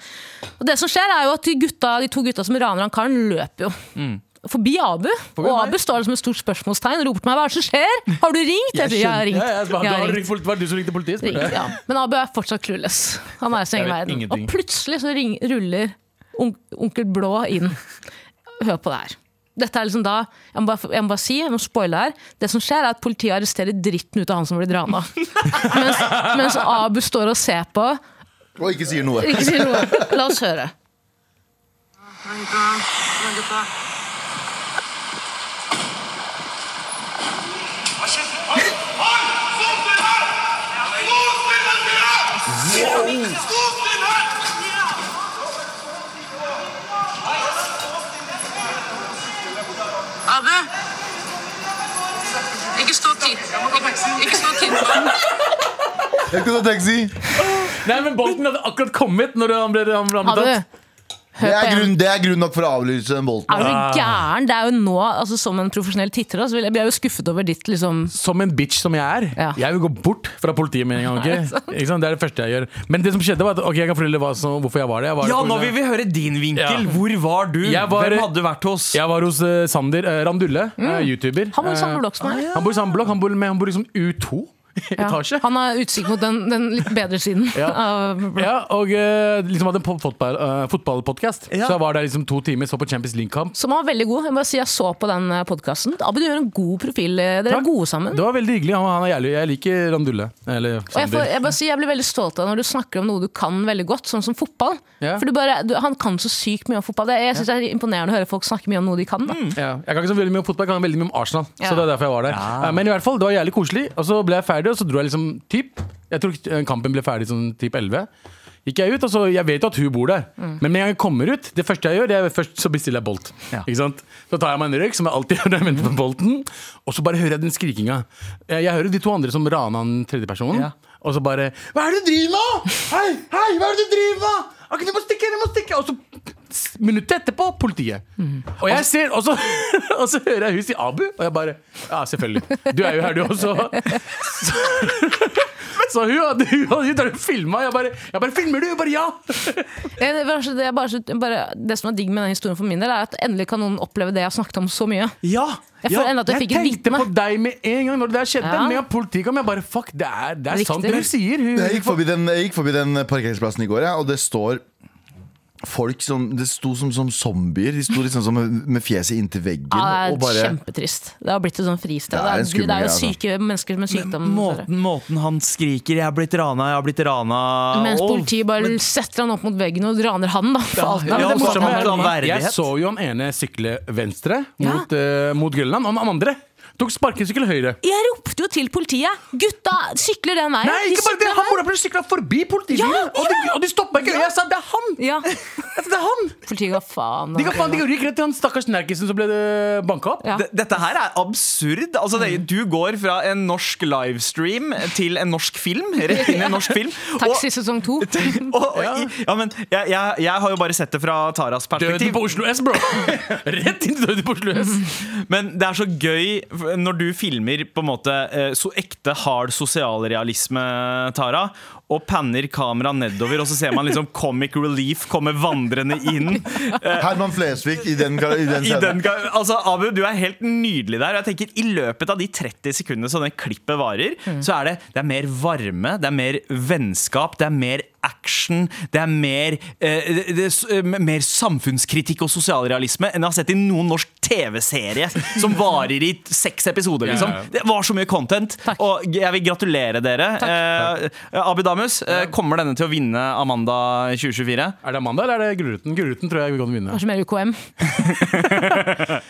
Og det som skjer er jo at de, gutta, de to gutta som raner han karen, løper jo. Forbi Abu. og Abu står der som et stort spørsmålstegn og roper til meg hva er det som skjer? Har du ringt? Jeg, sier, jeg har ringt. Ja, jeg, Jeg du har ringt. ringt var det du som ringte politiet? Ring, ja. Men Abu er fortsatt clueless. Han er i sin egen verden. Og plutselig så ring, ruller onkel Blå inn. Hør på det her. Dette er liksom da, jeg må, bare, jeg må bare si, jeg må spoile her Det som skjer er at Politiet arresterer dritten ut av han som blir drana. mens, mens Abu står og ser på. Og ikke sier noe. Ikke sier noe. La oss høre. Abu! Ikke stå tid. Ikke stå tid. Jeg skal ta taxi. Nei, men Bolten hadde akkurat kommet når han ble, han ble Abu, tatt. Det er, grunn, det er grunn nok for å avlyse den bolten. er du gæren? Det er jo nå, altså Som en profesjonell titter jeg, blir jeg jo skuffet over ditt liksom Som en bitch som jeg er. Ja. Jeg vil gå bort fra politiet med en gang. Okay? Det er det første jeg gjør. Men det som skjedde var at Ok, jeg kan fortelle hva som, hvorfor jeg var det. Jeg var Ja, det nå vil vi høre din vinkel. Ja. Hvor var du? Var- Hvem hadde du vært hos? Jeg var hos uh, Sander uh, Randulle, eh, YouTuber. Han bor i samme blokk som meg. Han bor i samme blokk, han bor, med, han bor liksom U2 Ja. etasje. Han har utsikt mot den, den litt bedre siden. Ja. Ja, og uh, liksom hadde en fotball, uh, fotballpodkast. Ja. Så jeg var der liksom to timer, så på Champions League-kamp. Som var veldig god. Jeg må si jeg så på den podkasten. Abu, du gjør en god profil. Dere Takk. er gode sammen. Det var veldig hyggelig. Han, han er jævlig, jeg liker Randulle. Eller Og jeg, får, jeg, bare si, jeg blir veldig stolt av når du snakker om noe du kan veldig godt, sånn som fotball. Ja. For du bare, du, Han kan så sykt mye om fotball. Det, jeg synes det er imponerende å høre folk snakke mye om noe de kan. Da. Ja, jeg kan ikke så veldig mye om fotball, jeg kan veldig mye om Arsenal. Ja. Så det er derfor jeg var der. Eh, Men i hvert fall, det var jævlig koselig. Og så ble jeg ferdig, og så dro jeg liksom typ Jeg tror kampen ble ferdig sånn typ 11. Gikk jeg ut, og så, Jeg vet jo at hun bor der, Mm. men med en gang jeg kommer ut, det første jeg gjør, det er først så bestiller jeg Bolt. Ikke sant? Så tar jeg meg en røyk, som jeg alltid gjør når jeg venter på Bolten, og så bare hører jeg den skrikinga. Jeg, jeg hører de to andre som rana den tredje personen, Ja. og så bare Hva er det du driver med?! Hei, hei, hva er det du driver med?! Ok, du må stikke, du må stikke! Og så minuttet etterpå, politiet. Og jeg ser, og så, og så hører jeg hun si Abu, og jeg bare Ja, selvfølgelig. Du er jo her, du også. Så, så hun hadde hun, hadde- hun, hun filma. Jeg bare, jeg bare 'Filmer du?' Jeg bare ja! Eh, Det, er bare, bare, det som er digg med den historien for min del, er at endelig kan noen oppleve det jeg har snakket om så mye. Ja! Jeg føler enda at jeg Jeg fikk et tenkte på deg med en gang når det der skjedde. Ja. Med politiet kom. Jeg bare fuck, det er, det er sant det hun sier. Hun, Jeg gikk forbi den, jeg gikk forbi den parkeringsplassen i går, ja, og det står folk som Det sto som, som zombier. De sto liksom som med, med fjeset inntil veggen. Ja, det er bare, kjempetrist. Det har blitt et sånn fristed. Det er en Det er, er jo syke altså. syke mennesker med sykdom. Men, Måten, måten han skriker 'jeg har blitt rana', 'jeg har blitt rana' Mens politiet bare setter han opp mot veggen og raner han, da. Ja, ja, ja, det det må morsomme han. Jeg så jo han ene sykle venstre Ja. mot, eh, mot Grønland, og han andre tok sparkesykkel høyre. Jeg ropte jo til politiet! Gutta sykler den veien! Nei, ikke bare det! Han burde sykla forbi politibilen, Ja, og, de, og de stoppa ikke! Jeg sa det er han! Ja. Det er han! Politiet ga faen. De ga faen, de gikk rett til han stakkars nerkisen som ble banka opp. Ja. Dette her er absurd. Altså, det, du går fra en norsk livestream til en norsk film. Rett inn i en norsk film. Taxi sesong to. ja, men jeg, jeg, jeg har jo bare sett det fra Taras perspektiv. Døden på Oslo S, bro! Rett inn i døden på Oslo S. Men det er så gøy når du filmer på en måte eh, så ekte hard sosialrealisme, Tara, og panner kameraet nedover, og så ser man liksom comic relief komme vandrende inn. Herman Flesvig i den, i den I den, altså, Abu, du er helt nydelig der. Og jeg tenker I løpet av de 30 sekundene som det klippet varer, så er det, det er mer varme, det er mer vennskap, det er mer action, det er mer, eh, det, det, er eh, mer samfunnskritikk og sosialrealisme enn jeg har sett i noen norsk TV-serie som varer i seks episoder, liksom. Ja, ja. Det var så mye content. Takk. Og jeg vil gratulere dere. Eh, Abu Damus, eh, kommer denne til å vinne Amanda 2024? Er det Amanda eller er det Gulruten? Gulruten tror jeg vi kan vinne. Kanskje mer UKM.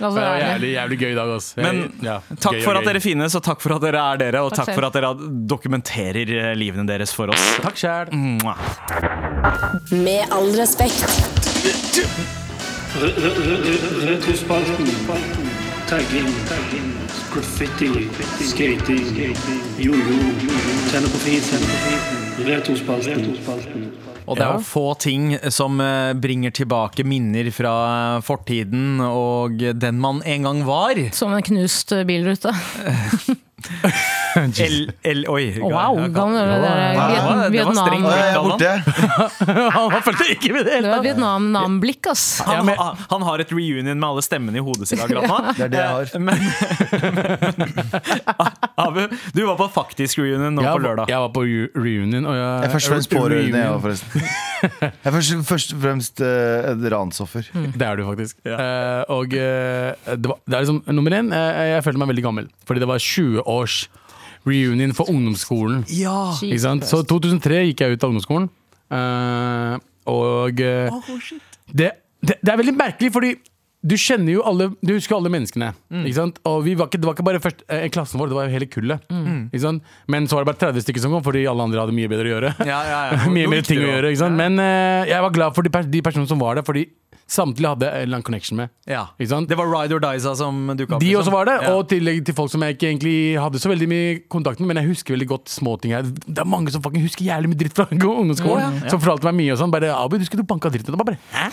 Oss Det er ærlige. jævlig, jævlig gøy dag, ass. Jeg- Men ja, Takk gøy og for at gøy. dere finnes, og takk for at dere er dere, og Takk takk selv. for at dere dokumenterer eh, livene deres for oss. Takk sjæl. Mwah. Med all respekt. Retrospalten. Tagging. Graffiti. Skating. Jojo. På fisen. Retrospalten. Og det er jo få ting som eh, bringer tilbake minner fra fortiden og den man en gang var. Som en knust bilrute. El, el, oi. Wow, ja, kan det var, det er borte. Han fulgte ikke med det Det hele var tatt. Vietnam-blikk, ass. Han, han har et reunion med alle stemmene i hodet sitt akkurat nå. Det er det jeg har. Men Abu, du var på faktisk reunion nå Jeg på lørdag. jeg var på reunion. Og jeg, Jeg er først og fremst pårørende, jeg òg, forresten. Jeg er først, først og fremst eh, et ransoffer. Det er du faktisk. Ja. Eh, og eh, det, var, det er liksom Nummer én, eh, jeg følte meg veldig gammel. Fordi det var 20 års reunion for ungdomsskolen. Ja. Ikke sant? Så 2003 gikk jeg ut av ungdomsskolen. Eh, og eh, det, det, det er veldig merkelig, fordi du kjenner jo alle Du husker alle menneskene. Ikke sant? Og vi var ikke, det var ikke bare først eh, klassen vår, det var hele kullet. Ikke sant? Men så var det bare 30 stykker som kom, fordi alle andre hadde mye bedre å gjøre. Ja, ja, ja. mye mer ting å gjøre. Ikke sant? Men eh, jeg var glad for de, pers de personene som var der, fordi samtlige hadde en eller annen connection med. Ja. Det var Ride or Diza som dukka opp. De liksom. også var det, Ja. og tillegg til folk som jeg ikke egentlig hadde så veldig mye kontakt med, men jeg husker veldig godt småting her. Det er mange som fucking husker jævlig mye dritt fra ungdomsskolen. Ja, ja. Som fortalte meg mye og sånn. Bare 'Abu, du skulle banka dritten'. Og bare, Hæ?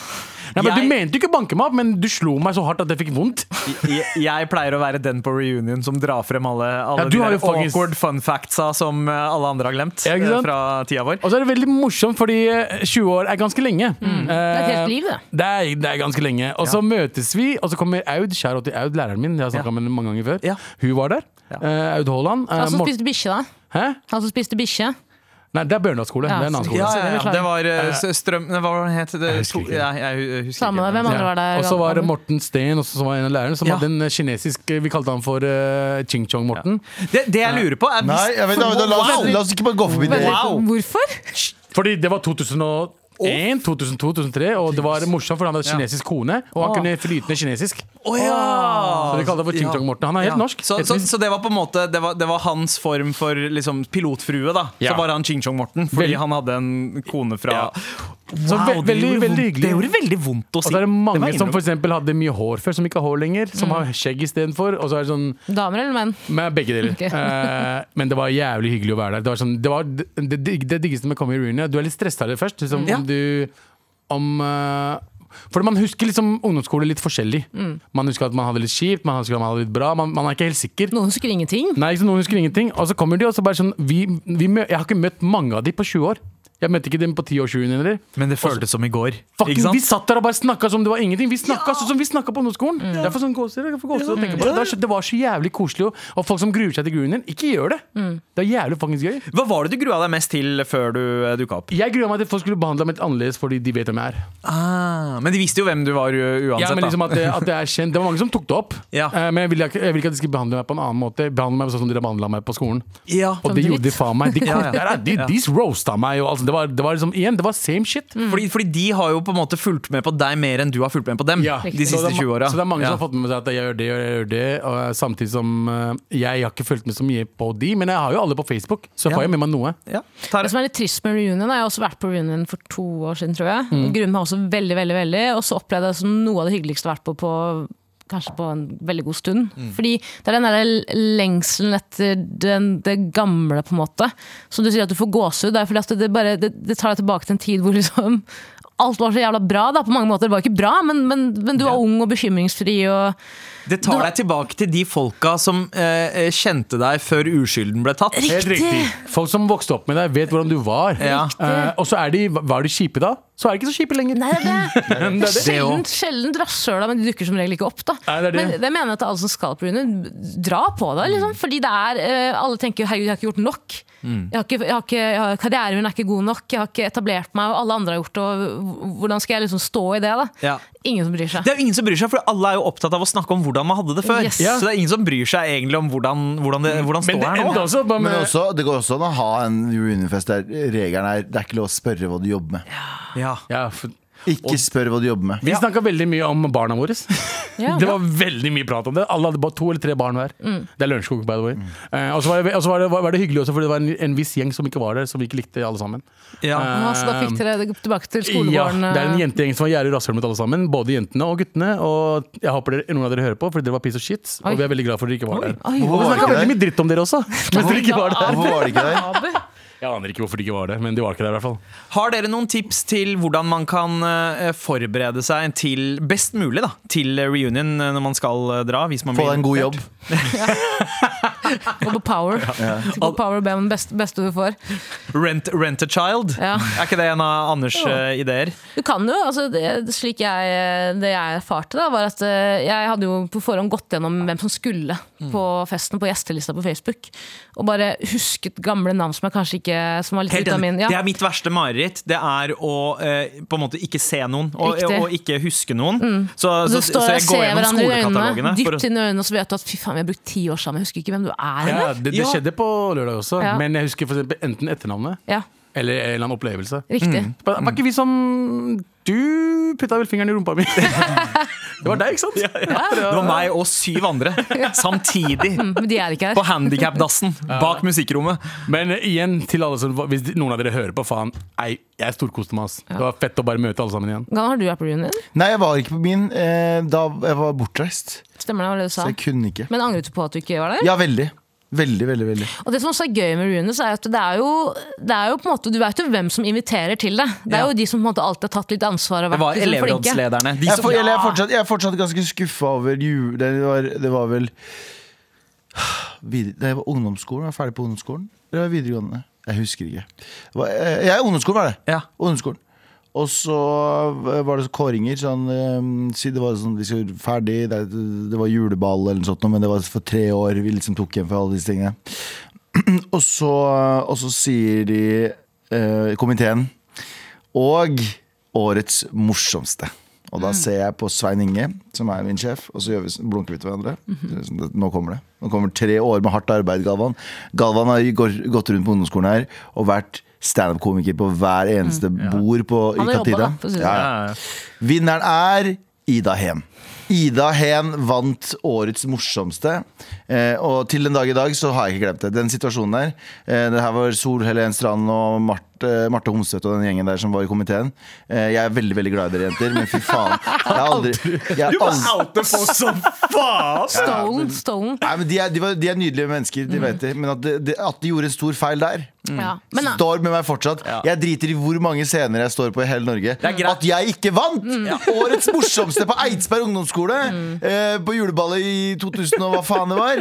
Nei, men Jeg- Du mente jo ikke å banke meg opp, men du slo meg så hardt at jeg fikk vondt. jeg, jeg pleier å være den på reunion som drar frem alle, alle Ja, de har der faktisk... awkward fun factsa som eh, alle andre har glemt Ja, ikke eh, sant? fra tida vår. Og så er det veldig morsomt, fordi eh, 20 år er ganske lenge. Det er et helt liv, det. Det er, det er ganske lenge. Og så møtes vi, og så kommer Aud, kjære til Aud, læreren min. Jeg har snakka Ja. med henne mange ganger før. Ja. Hun var der. Eh, Aud Haaland. Eh, Han som spiste bikkje, da. Hæ? Han som spiste bikkje. Nei, det er Bjørndal skole. Ja, det er en annen skole. Ja, ja, det ja. Det var uh, strøm Hva het det? Jeg husker ikke. Ja, jeg, husker Samme ikke. Hvem andre var der? Og så var det Morten Steen, også, som var en av lærerne, som Ja. hadde en kinesisk Vi kalte han for uh, Ching Chong-Morten. Det, det jeg lurer på, er Nei, jeg vet, da, la, oss, la oss ikke bare gå forbi det. Wow. Hvorfor? Fordi det var 2001, 2002, 2003, og det var morsomt, for han hadde kinesisk kone, og han kunne flytende kinesisk. Å ja! Så de kaller det for Ching Ja. Chong-Morten. Han er helt Ja. norsk. Så, så, så det var på en måte Det var, det var hans form for liksom, pilotfrue, da. Ja. Så var han Ching Chong Morten, fordi Vel- han hadde en kone fra Ja. Så ve- det veldig- gjorde veldig. Det gjorde veldig vondt å Og så er det mange det som for eksempel hadde mye hår før, som ikke har hår lenger. Som har skjegg istedenfor. Og så er sånn Damer eller menn? med begge deler. Okay. Uh, men det var jævlig hyggelig å være der. Det var, sånn, det, var det, det, det diggeste med å komme i reunion. Du er litt stressa litt først. Liksom, Ja. Om du om, eh, For man husker liksom ungdomsskole litt forskjellig. Man husker at man hadde litt kjipt, man husker at man hadde litt bra. Man, man er ikke helt sikker. Noen husker ingenting. Nei, Noen husker ingenting. Og så kommer de og så bare sånn vi, vi, Jeg har ikke møtt mange av de på 20 år. Jeg møtte ikke dem på 10 års reunion heller. Men det føltes som i går. Fucking, Ikke sant? vi satt der og bare snakka som det var ingenting. Vi snakka sånn som vi snakka på ungdomsskolen. Mm. Det er sånn gåser, jeg får å tenke på det. Det var, så, det var så jævlig koselig. Og, folk som gruer seg til reunion, ikke gjør det. Mm. Det er jævlig fuckings gøy. Hva var det du grua deg mest til før du uh, dukka opp? Jeg grua meg til at folk skulle behandle meg litt annerledes fordi de vet hvem jeg er. Ah, men de visste jo hvem du var uansett. Ja, men liksom at det, at det er kjent Det var mange som tok det opp. Ja. Eh, Men jeg ville, ikke, jeg vil ikke at de skulle behandle meg på en annen måte. Behandle meg sånn som de behandla meg på skolen. ja. Og det gjorde de faen meg. De, Ja, ja. de, de, de roasta meg. Og, altså, det, var, det var liksom igjen, det var same shit. Fordi, fordi de har jo på en måte fulgt med på deg mer enn du har fulgt med på dem. Ja. De siste er 20 årene. åra. Så det er mange ja. som har fått med seg at jeg gjør det og jeg gjør det. Og samtidig som eh, jeg har ikke fulgt med så mye på de, men jeg har jo alle på Facebook, så Ja. får jeg med meg noe. Ja. Det som er litt trist med reunion, jeg har også vært på reunion for to år siden, tror jeg. Mm. Grunnen meg også veldig, veldig, veldig. Og så opplevde jeg det som noe av det hyggeligste jeg har vært på på Kanskje på en veldig god stund. Mm. Fordi det er den der lengselen etter den, det gamle, på en måte. Som du sier at du får gåsehud. Det er fordi det, bare, det, det tar deg tilbake til en tid hvor liksom alt var så jævla bra. da, På mange måter det var ikke bra, men, men, men du var ung og bekymringsfri. og Det tar deg tilbake til de folka som eh, kjente deg før uskylden ble tatt. Helt riktig. Folk som vokste opp med deg, vet hvordan du var. Ja. Eh, og så er de, var de kjipe da, så er de ikke så kjipe lenger. Nei, det er det. Det. Sjelden, sjelden rasshøla, men de dukker som regel ikke opp. da Nei, det det. Men det mener jeg at alle som skal på reunion, dra på det. Liksom. Fordi det er eh, Alle tenker 'herregud, jeg har ikke gjort nok'. Jeg har ikke, jeg har ikke, jeg har, karrieren min er ikke god nok, jeg har ikke etablert meg, og alle andre har gjort det. Og hvordan skal jeg liksom stå i det? da Ja. Ingen som bryr seg. Det er jo ingen som bryr seg, for alle er jo opptatt av å snakke om hvordan man hadde det før. Yes. Så det er ingen som bryr seg egentlig om hvordan, hvordan det hvordan står her nå. også med... Men også, det går også an å ha en reunionfest der regelen er det er ikke lov å spørre hva du jobber med. Ja. ja, for, Ikke spør hva du jobber med. Vi snakka veldig mye om barna våre. Ja, det var veldig mye prat om det. Alle hadde bare to eller tre barn hver. Det er Lørenskog, by the way. Eh, og så var, det- var, var det hyggelig også, fordi det var en, en viss gjeng som ikke var der, som vi ikke likte alle sammen. Ja. Ja, så da fikk dere det tilbake til Ja, det er en eh, jentegjeng som var gjerrig rasshøl mot alle sammen. Både jentene og guttene. Og jeg håper dere, noen av dere hører på, fordi dere var piece of shit. Oi. Og vi er veldig glad for at dere ikke var der. Oi, Og vi snakka veldig mye dritt om dere også. Mens dere ikke var der. Hvorfor var det ikke der? Jeg aner ikke hvorfor de ikke var det, men de var ikke der i hvert fall. Har dere noen tips til hvordan man kan eh, forberede seg til best mulig da, til reunion eh, når man skal eh, dra? Hvis man Få deg en god jobb. Gå på Power. Gå på Power og be om det beste, beste du får. Rent, rent a child? Ja. Er ikke det en av Anders' eh, ideer? Du kan jo, altså det, slik jeg, det jeg erfarte da, var at eh, jeg hadde jo på forhånd gått gjennom hvem som skulle på festen på gjestelista på Facebook. Og bare husket gamle navn som jeg kanskje ikke Som var litt Helt min ja. Det er mitt verste mareritt. Det er å eh, på en måte ikke se noen, og, og ikke huske noen. Så, Og så, så jeg går gjennom skolekatalogene. dypt inn i øynene, og så vet du at fy faen, vi har brukt ti år sammen, jeg husker ikke hvem du er. Ja, det, det skjedde på lørdag også, men jeg husker for eksempel enten etternavnet Ja, eller en eller annen opplevelse. riktig. Var var ikke vi som Du putta vel fingeren i rumpa mi? det var deg, ikke sant? Det var meg og syv andre samtidig. Mm, Men de er ikke På handikapdassen bak musikkrommet. Men igjen, til alle som Hvis noen av dere hører på, faen, ei, jeg storkoste meg. ass. Det var fett å bare møte alle sammen igjen. Hvordan har du vært på reunion? Nei, jeg var ikke på min eh, da jeg var bortreist. Stemmer det, var det du sa? Så jeg kunne ikke. Men angret du på at du ikke var der? Ja, veldig. Veldig, veldig. veldig Og det som også er gøy med Runes, er at det er jo, det er jo på en måte, Du vet jo hvem som inviterer til det. Det er Ja. jo de som på en måte alltid har tatt litt ansvar og Det var liksom elevrådslederne. De Jeg, som, for, jeg, er fortsatt, jeg er fortsatt ganske skuffa over jul... Det var, det var vel Da jeg var ungdomsskolen, var jeg ferdig på ungdomsskolen. Eller var jeg videregående? Jeg husker ikke. Jeg, eh, jeg, ungdomsskolen var det. Ja. Ungdomsskolen. Og så var det så kåringer. Sånn, eh, si det var sånn, vi skulle ferdig, det, det var juleball eller noe sånt, men det var for tre år. Vi liksom tok igjen for alle disse tingene. Og så, og så sier de eh, komiteen Og årets morsomste. Og da ser jeg på Svein Inge, som er min sjef, og så gjør vi, blunker vi til hverandre. Nå kommer det. Nå kommer tre år med hardt arbeid, Galvan. Galvan har gått rundt på ungdomsskolen her og vært standup-komiker på hver eneste bord på, i Ja, ja. ja. Vinneren er Ida Hen. Ida Hen vant årets morsomste. Eh, og til den dag i dag så har jeg ikke glemt det. Den situasjonen der. Eh, det her var Sol Helen Strand og Marte, Marte Homstvedt og den gjengen der som var i komiteen. Eh, jeg er veldig veldig glad i dere jenter, men fy faen. Jeg har aldri, jeg Du var Oute folk som faen! Stolen, stolen. Nei, men de er, de, var, de er nydelige mennesker, de vet det. Men at, de, at de gjorde en stor feil der, Ja. Men, ja. står med meg fortsatt. Ja. Jeg driter i hvor mange scener jeg står på i hele Norge. At jeg ikke vant! Årets morsomste på Eidsberg ungdomsskole! Eh, på juleballet i 2000 og hva faen det var.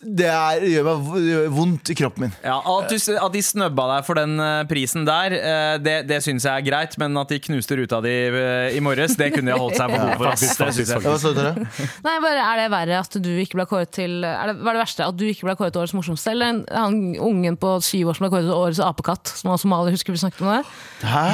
Det er, gjør meg vondt i kroppen min. Ja, at, du, at de snøbba deg for den eh, prisen der, eh, det, det syns jeg er greit. Men at de knuste ruta di eh, i morges, det kunne de ha holdt seg for gode for. Det. Ja, Nei, bare Er det verre at du ikke ble kåret til er det, Hva er det verste? At du ikke ble kåret til årets morsomste? Eller en- han ungen på syv år som ble kåret til årets apekatt? Som var somalier, husker vi snakket om det? Hæ?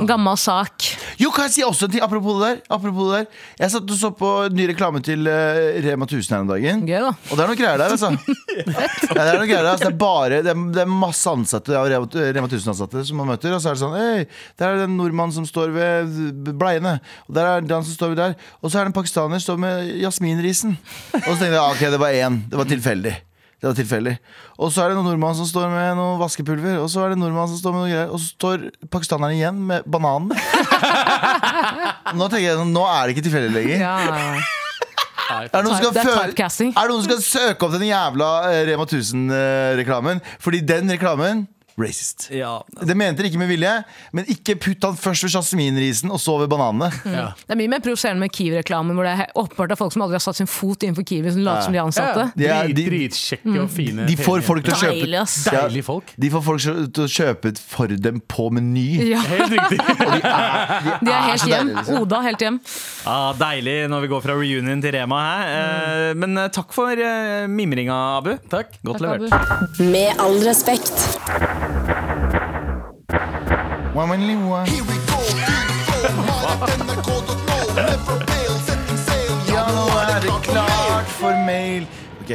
En gammel sak. Jo, kan jeg si også en ting? Apropos det der. Apropos det der. Jeg satt og så på ny reklame til Rema 1000 her om dagen. Gøy, da. Det er noe greier der, altså. ja, det er noe greier der altså. Det er bare Det er, det er masse ansatte av Rema, Rema 1000-ansatte som man møter. Og så er det sånn Hei, der er det en nordmann som står ved bleiene. Og der er det han som står ved der. Og så er det en pakistaner som står med jasminrisen. Og så tenkte jeg ah, ok, det var én. Det var tilfeldig. Det var tilfeldig. Og så er det noen nordmann som står med noe vaskepulver. Og så er det en nordmann som står med noe greier. Og så står pakistaneren igjen med bananen. nå tenker jeg Nå er det ikke tilfeldig lenger. Ja. Er det, noen som skal Det er typecasting. er det noen som skal søke opp den jævla eh, Rema 1000-reklamen? Fordi den reklamen racist. Ja. Det mente de ikke med vilje, men ikke putt han først ved jasminrisen og så ved bananene. Ja. Det er mye mer provoserende med Kiwi-reklamen, hvor det er åpenbart er folk som aldri har satt sin fot innenfor Kiwi, som later som de er ansatte. De er- Drit, de- og fine. De får folk til å kjøpe Deilig, ass. Ja, Deilige folk. De får folk til å kjøpe for dem på Meny. Ja, Helt riktig. de er helt hjem. deilig, liksom. Oda helt hjem. Ah, deilig når vi går fra reunion til Rema her. Mm. Men eh, takk for eh, mimringa, Abu. Takk. Godt Takk, levert. Abu. Med all respekt. Ja, nå er det klart for mail. Ok,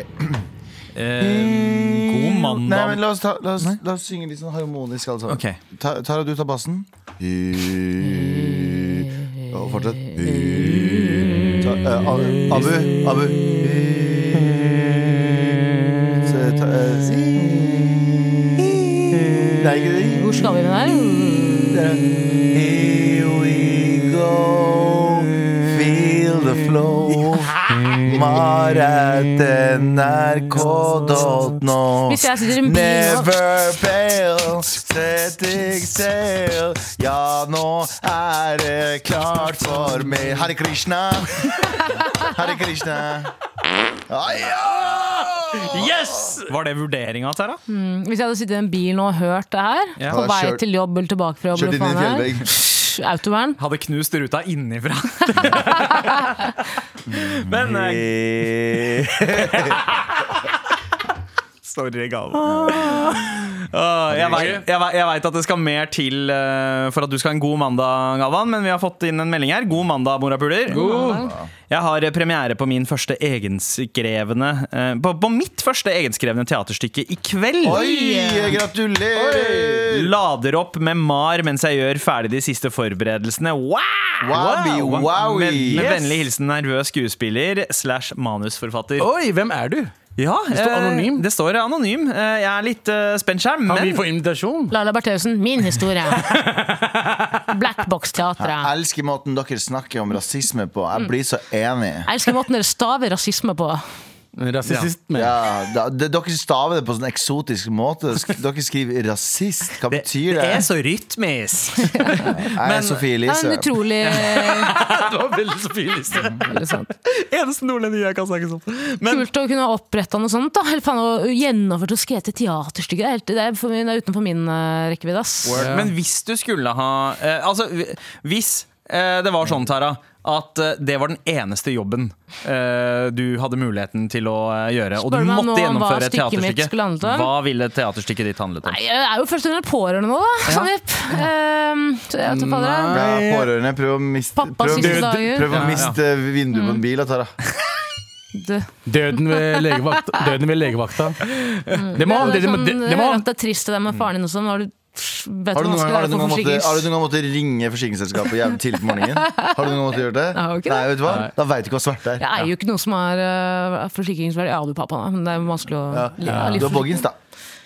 Eh, god Nei, men la oss, ta, la oss, la oss synge litt sånn harmonisk alle sammen. Ok. Ta, Tara, du tar bassen. Og fortsett. Ta, eh, Abu. Abu. Så, ta, eh, Nei, ikke det. Hvor skal vi med den her? Here we go, feel the flow. Marat nrk.no. Hvis jeg sitter i en bil Never fail, setting sail. Ja, nå er det klart for meg. Hare Krishna. Hare Krishna. Ah, ja! Yes! Var det vurderinga, Tara? Hvis jeg hadde sittet i en bil nå og hørt det her, Ja. på vei til jobb eller tilbake fra jobb, Er, autovern Hadde knust ruta innifra. Men eh, Sorry, Galvan. Åh, jeg vet- jeg veit at det skal mer til uh, for at du skal ha en god mandag, Galvan, men vi har fått inn en melding her. God mandag, morapuler. Jeg har eh, premiere på min første egenskrevne uh, på, på mitt første egenskrevne teaterstykke i kveld. Oi, gratulerer! Lader opp med MAR mens jeg gjør ferdig de siste forberedelsene. Wow! Wowie, wow. Med, med Yes. vennlig hilsen nervøs skuespiller slash manusforfatter. Oi, hvem er du? Ja, Det står eh, anonym. Det står anonym. Eh, Jeg er litt eh, spent her, Kan vi men få invitasjon? Laila Bertheussen, min historie. Blackbox-teatret. Jeg elsker måten dere snakker om rasisme på. Jeg blir så enig. Jeg elsker måten dere staver rasisme på. Rasisme. Ja, da, det, dere staver det på sånn eksotisk måte. Dere skriver rasist. Hva betyr det det? er så rytmisk. Jeg er Sofie Det er Elise. en utrolig Det var veldig Sofie Elise. sant. Eneste nordlending jeg kan snakke sånn. Men kult å kunne ha oppretta noe sånt. da Eller faen, å Gjennomført og skrevet et teaterstykke. Det er, helt, for min, det er utenfor min uh, rekkevidde. ass. Men hvis du skulle ha uh, Altså, hvis uh, det var sånn, Tara, at eh, det var den eneste jobben uh, du hadde muligheten til å gjøre. gjøre, og du måtte gjennomføre et mitt teaterstykke, om. hva ville teaterstykket ditt handlet om? Nei, jeg er jo først og fremst pårørende nå, da. Ja. Sånn, så jeg vet ikke hva det. Ja, pårørende, prøv å miste, Pappas prøv siste dager. prøv å Ja, ja. miste vinduet på en bil. da, Tara. Døden ved legevakta. Døden ved legevakta. Det må, det, sånn, det, er trist det der med faren din og Når du vet Har du noen gang, har du noen måtte, har du noen gang måttet ringe forsikringsselskapet jævlig tidlig på morgenen? Har du noen gang måttet gjøre det? Det. Nei, vet du hva? Da veit du ikke hva svart er. Jeg eier jo ikke noe som er uh, forsikringsverdig. Ja, du pappa, da, men det er vanskelig å Ja. ja, Du har boggins, da.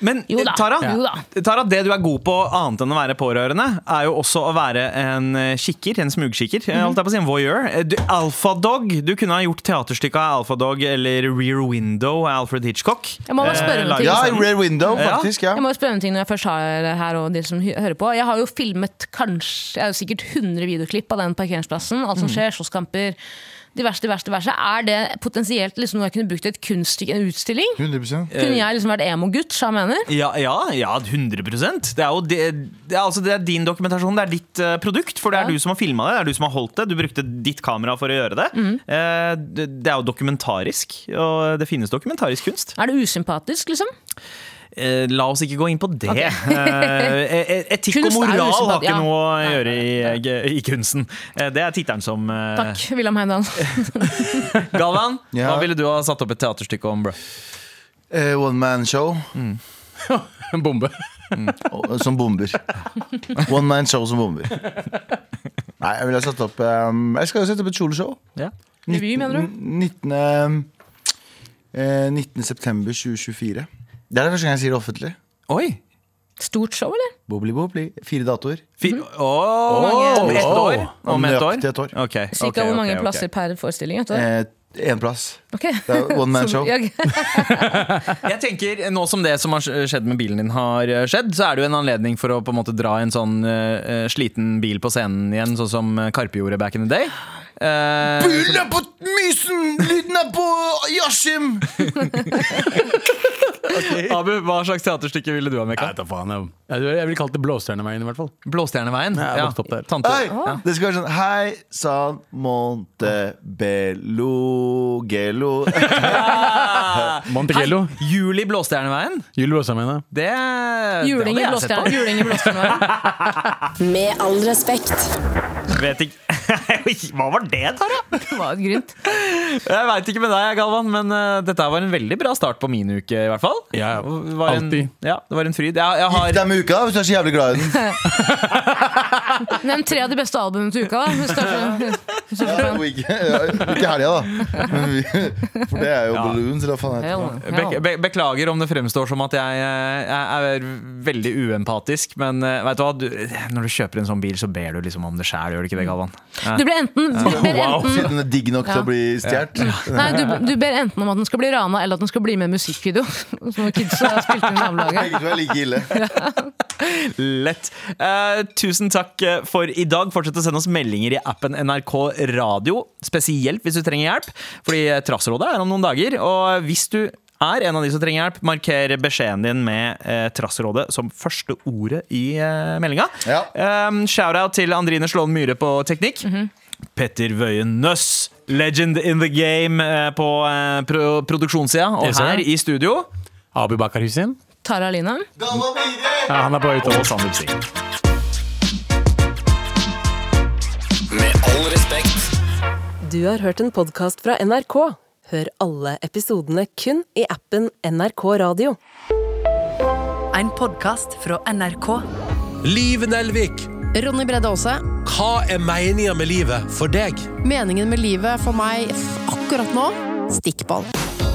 Men Jo da, Tara, jo da. Tara, det du er god på annet enn å være pårørende, er jo også å være en eh, kikker, en smugkikker. Mm. Alt jeg på å si, en voyeur. Eh, Du, Alphadog, du kunne ha gjort teaterstykket av Alphadog eller Rear Window av Alfred Hitchcock. Jeg må bare spørre Eh, om ting. Ja, Rear Window, faktisk. ja Jeg må spørre om ting når jeg først har her og de som hører på. Jeg har jo filmet kanskje, jeg har sikkert 100 videoklipp av den parkeringsplassen. Alt som skjer, slåsskamper, diverse, diverse, diverse. Er det potensielt liksom noe jeg kunne brukt i et kunststykke, en utstilling? 100% Kunne jeg liksom vært emo-gutt, jeg mener? Ja, ja, ja 100% Det er jo det, det, er, altså, det er din dokumentasjon, det er ditt uh, produkt. For det er Ja. du som har filma det, det er du som har holdt det. Du brukte ditt kamera for å gjøre det. Mm. Uh, det, det er jo dokumentarisk, og det finnes dokumentarisk kunst. Er det usympatisk, liksom? Eh, la oss ikke gå inn på det. Okay. etikk og Kunst er jo moral har ikke noe å gjøre i, i kunsten. Eh, det er tittelen som eh, Takk, Wilhelm Heimdal. Galvan, Ja. hva ville du ha satt opp et teaterstykke om, bro? Eh, One man show En bombe. Mm. som bomber. One man show som bomber. Nei, jeg ville ha satt opp um, Jeg skal jo sette opp et kjoleshow. Ja. Revy, mener du? 19. Eh, 19. september 2024. Det er det første gang jeg sier det offentlig. Oi! Stort show, eller? Bobli, bobli. Fire datoer. Fi. Åh, mange- om ett år? Om ett år? et år. Ok, Cirka okay, hvor mange okay, ok. plasser per forestilling? Et år Eh, Én plass. Ok. Det er one man show. Jeg tenker, Nå som det som har skjedd med bilen din, har skjedd, så er det jo en anledning for å på en måte dra en sånn uh, sliten bil på scenen igjen, sånn som Karpe gjorde back in the day. Eh, Lyden er på Mysen! Lyden er på Yashim! Abu, hva slags teaterstykke ville du ha, Mekka? Jeg, faen. Jeg, jeg, ville kalt det Blåstjerneveien, i hvert fall. Blåstjerneveien? Ja, opp der. Det skal være sånn Hei sann Montebello Gelo Montegello. Juli Blåstjerneveien? Juli Blåstjerneveien. Det, Juling det hadde jeg sett på. Juling i Blåstjerneveien. Med all respekt. Vet ikke Hva var det, Tara? Det var et grynt. Jeg veit ikke med deg, Galvan, men uh, dette var en veldig bra start på min uke, i hvert fall. Ja, Det en, alltid. ja, det var en fryd. Jeg, jeg har Gift deg med uka hvis du er så jævlig glad i den. Nevn tre av de beste albumene til uka. da så Ja, og ikke, ja, ikke helga, da. Vi, for det er jo Balloons, eller hva faen heter det. Be be beklager om det fremstår som at jeg, eh, jeg er veldig uempatisk, men eh, vet du hva? Du, når du kjøper en sånn bil, så ber du liksom om det sjæl, gjør du ikke det, Galvan? Du ber enten, du ber enten Siden den er digg nok til å bli stjålet. Nei, du, du ber enten om at den skal bli rana, eller at den skal bli med i musikkvideo. Som kids har spilt inn i nabolaget. Begge to er like ille. Lett. Eh, tusen takk eh, for i dag. Fortsett å sende oss meldinger i appen NRK Radio, spesielt hvis du trenger hjelp, fordi eh, Trassrådet er om noen dager. Og hvis du er en av de som trenger hjelp, marker beskjeden din med eh, Trassrådet som første ordet i eh, meldinga. Ja. Um, Shout-out til Andrine Slåen Myhre på teknikk. Petter Wøien Nøss, legend in the game eh, på eh, pro produksjonssida. Og her i studio Abu Bakar Hussein. Tara Aline. Ja, han er på vei over Sandeep Singh. Med all respekt. Du har hørt en podkast fra NRK. Hør alle episodene kun i appen NRK Radio. En podkast fra NRK. Liv Nelvik, Ronny Bredde Aase. hva er meninga med livet for deg? Meningen med livet for meg akkurat nå stikkball.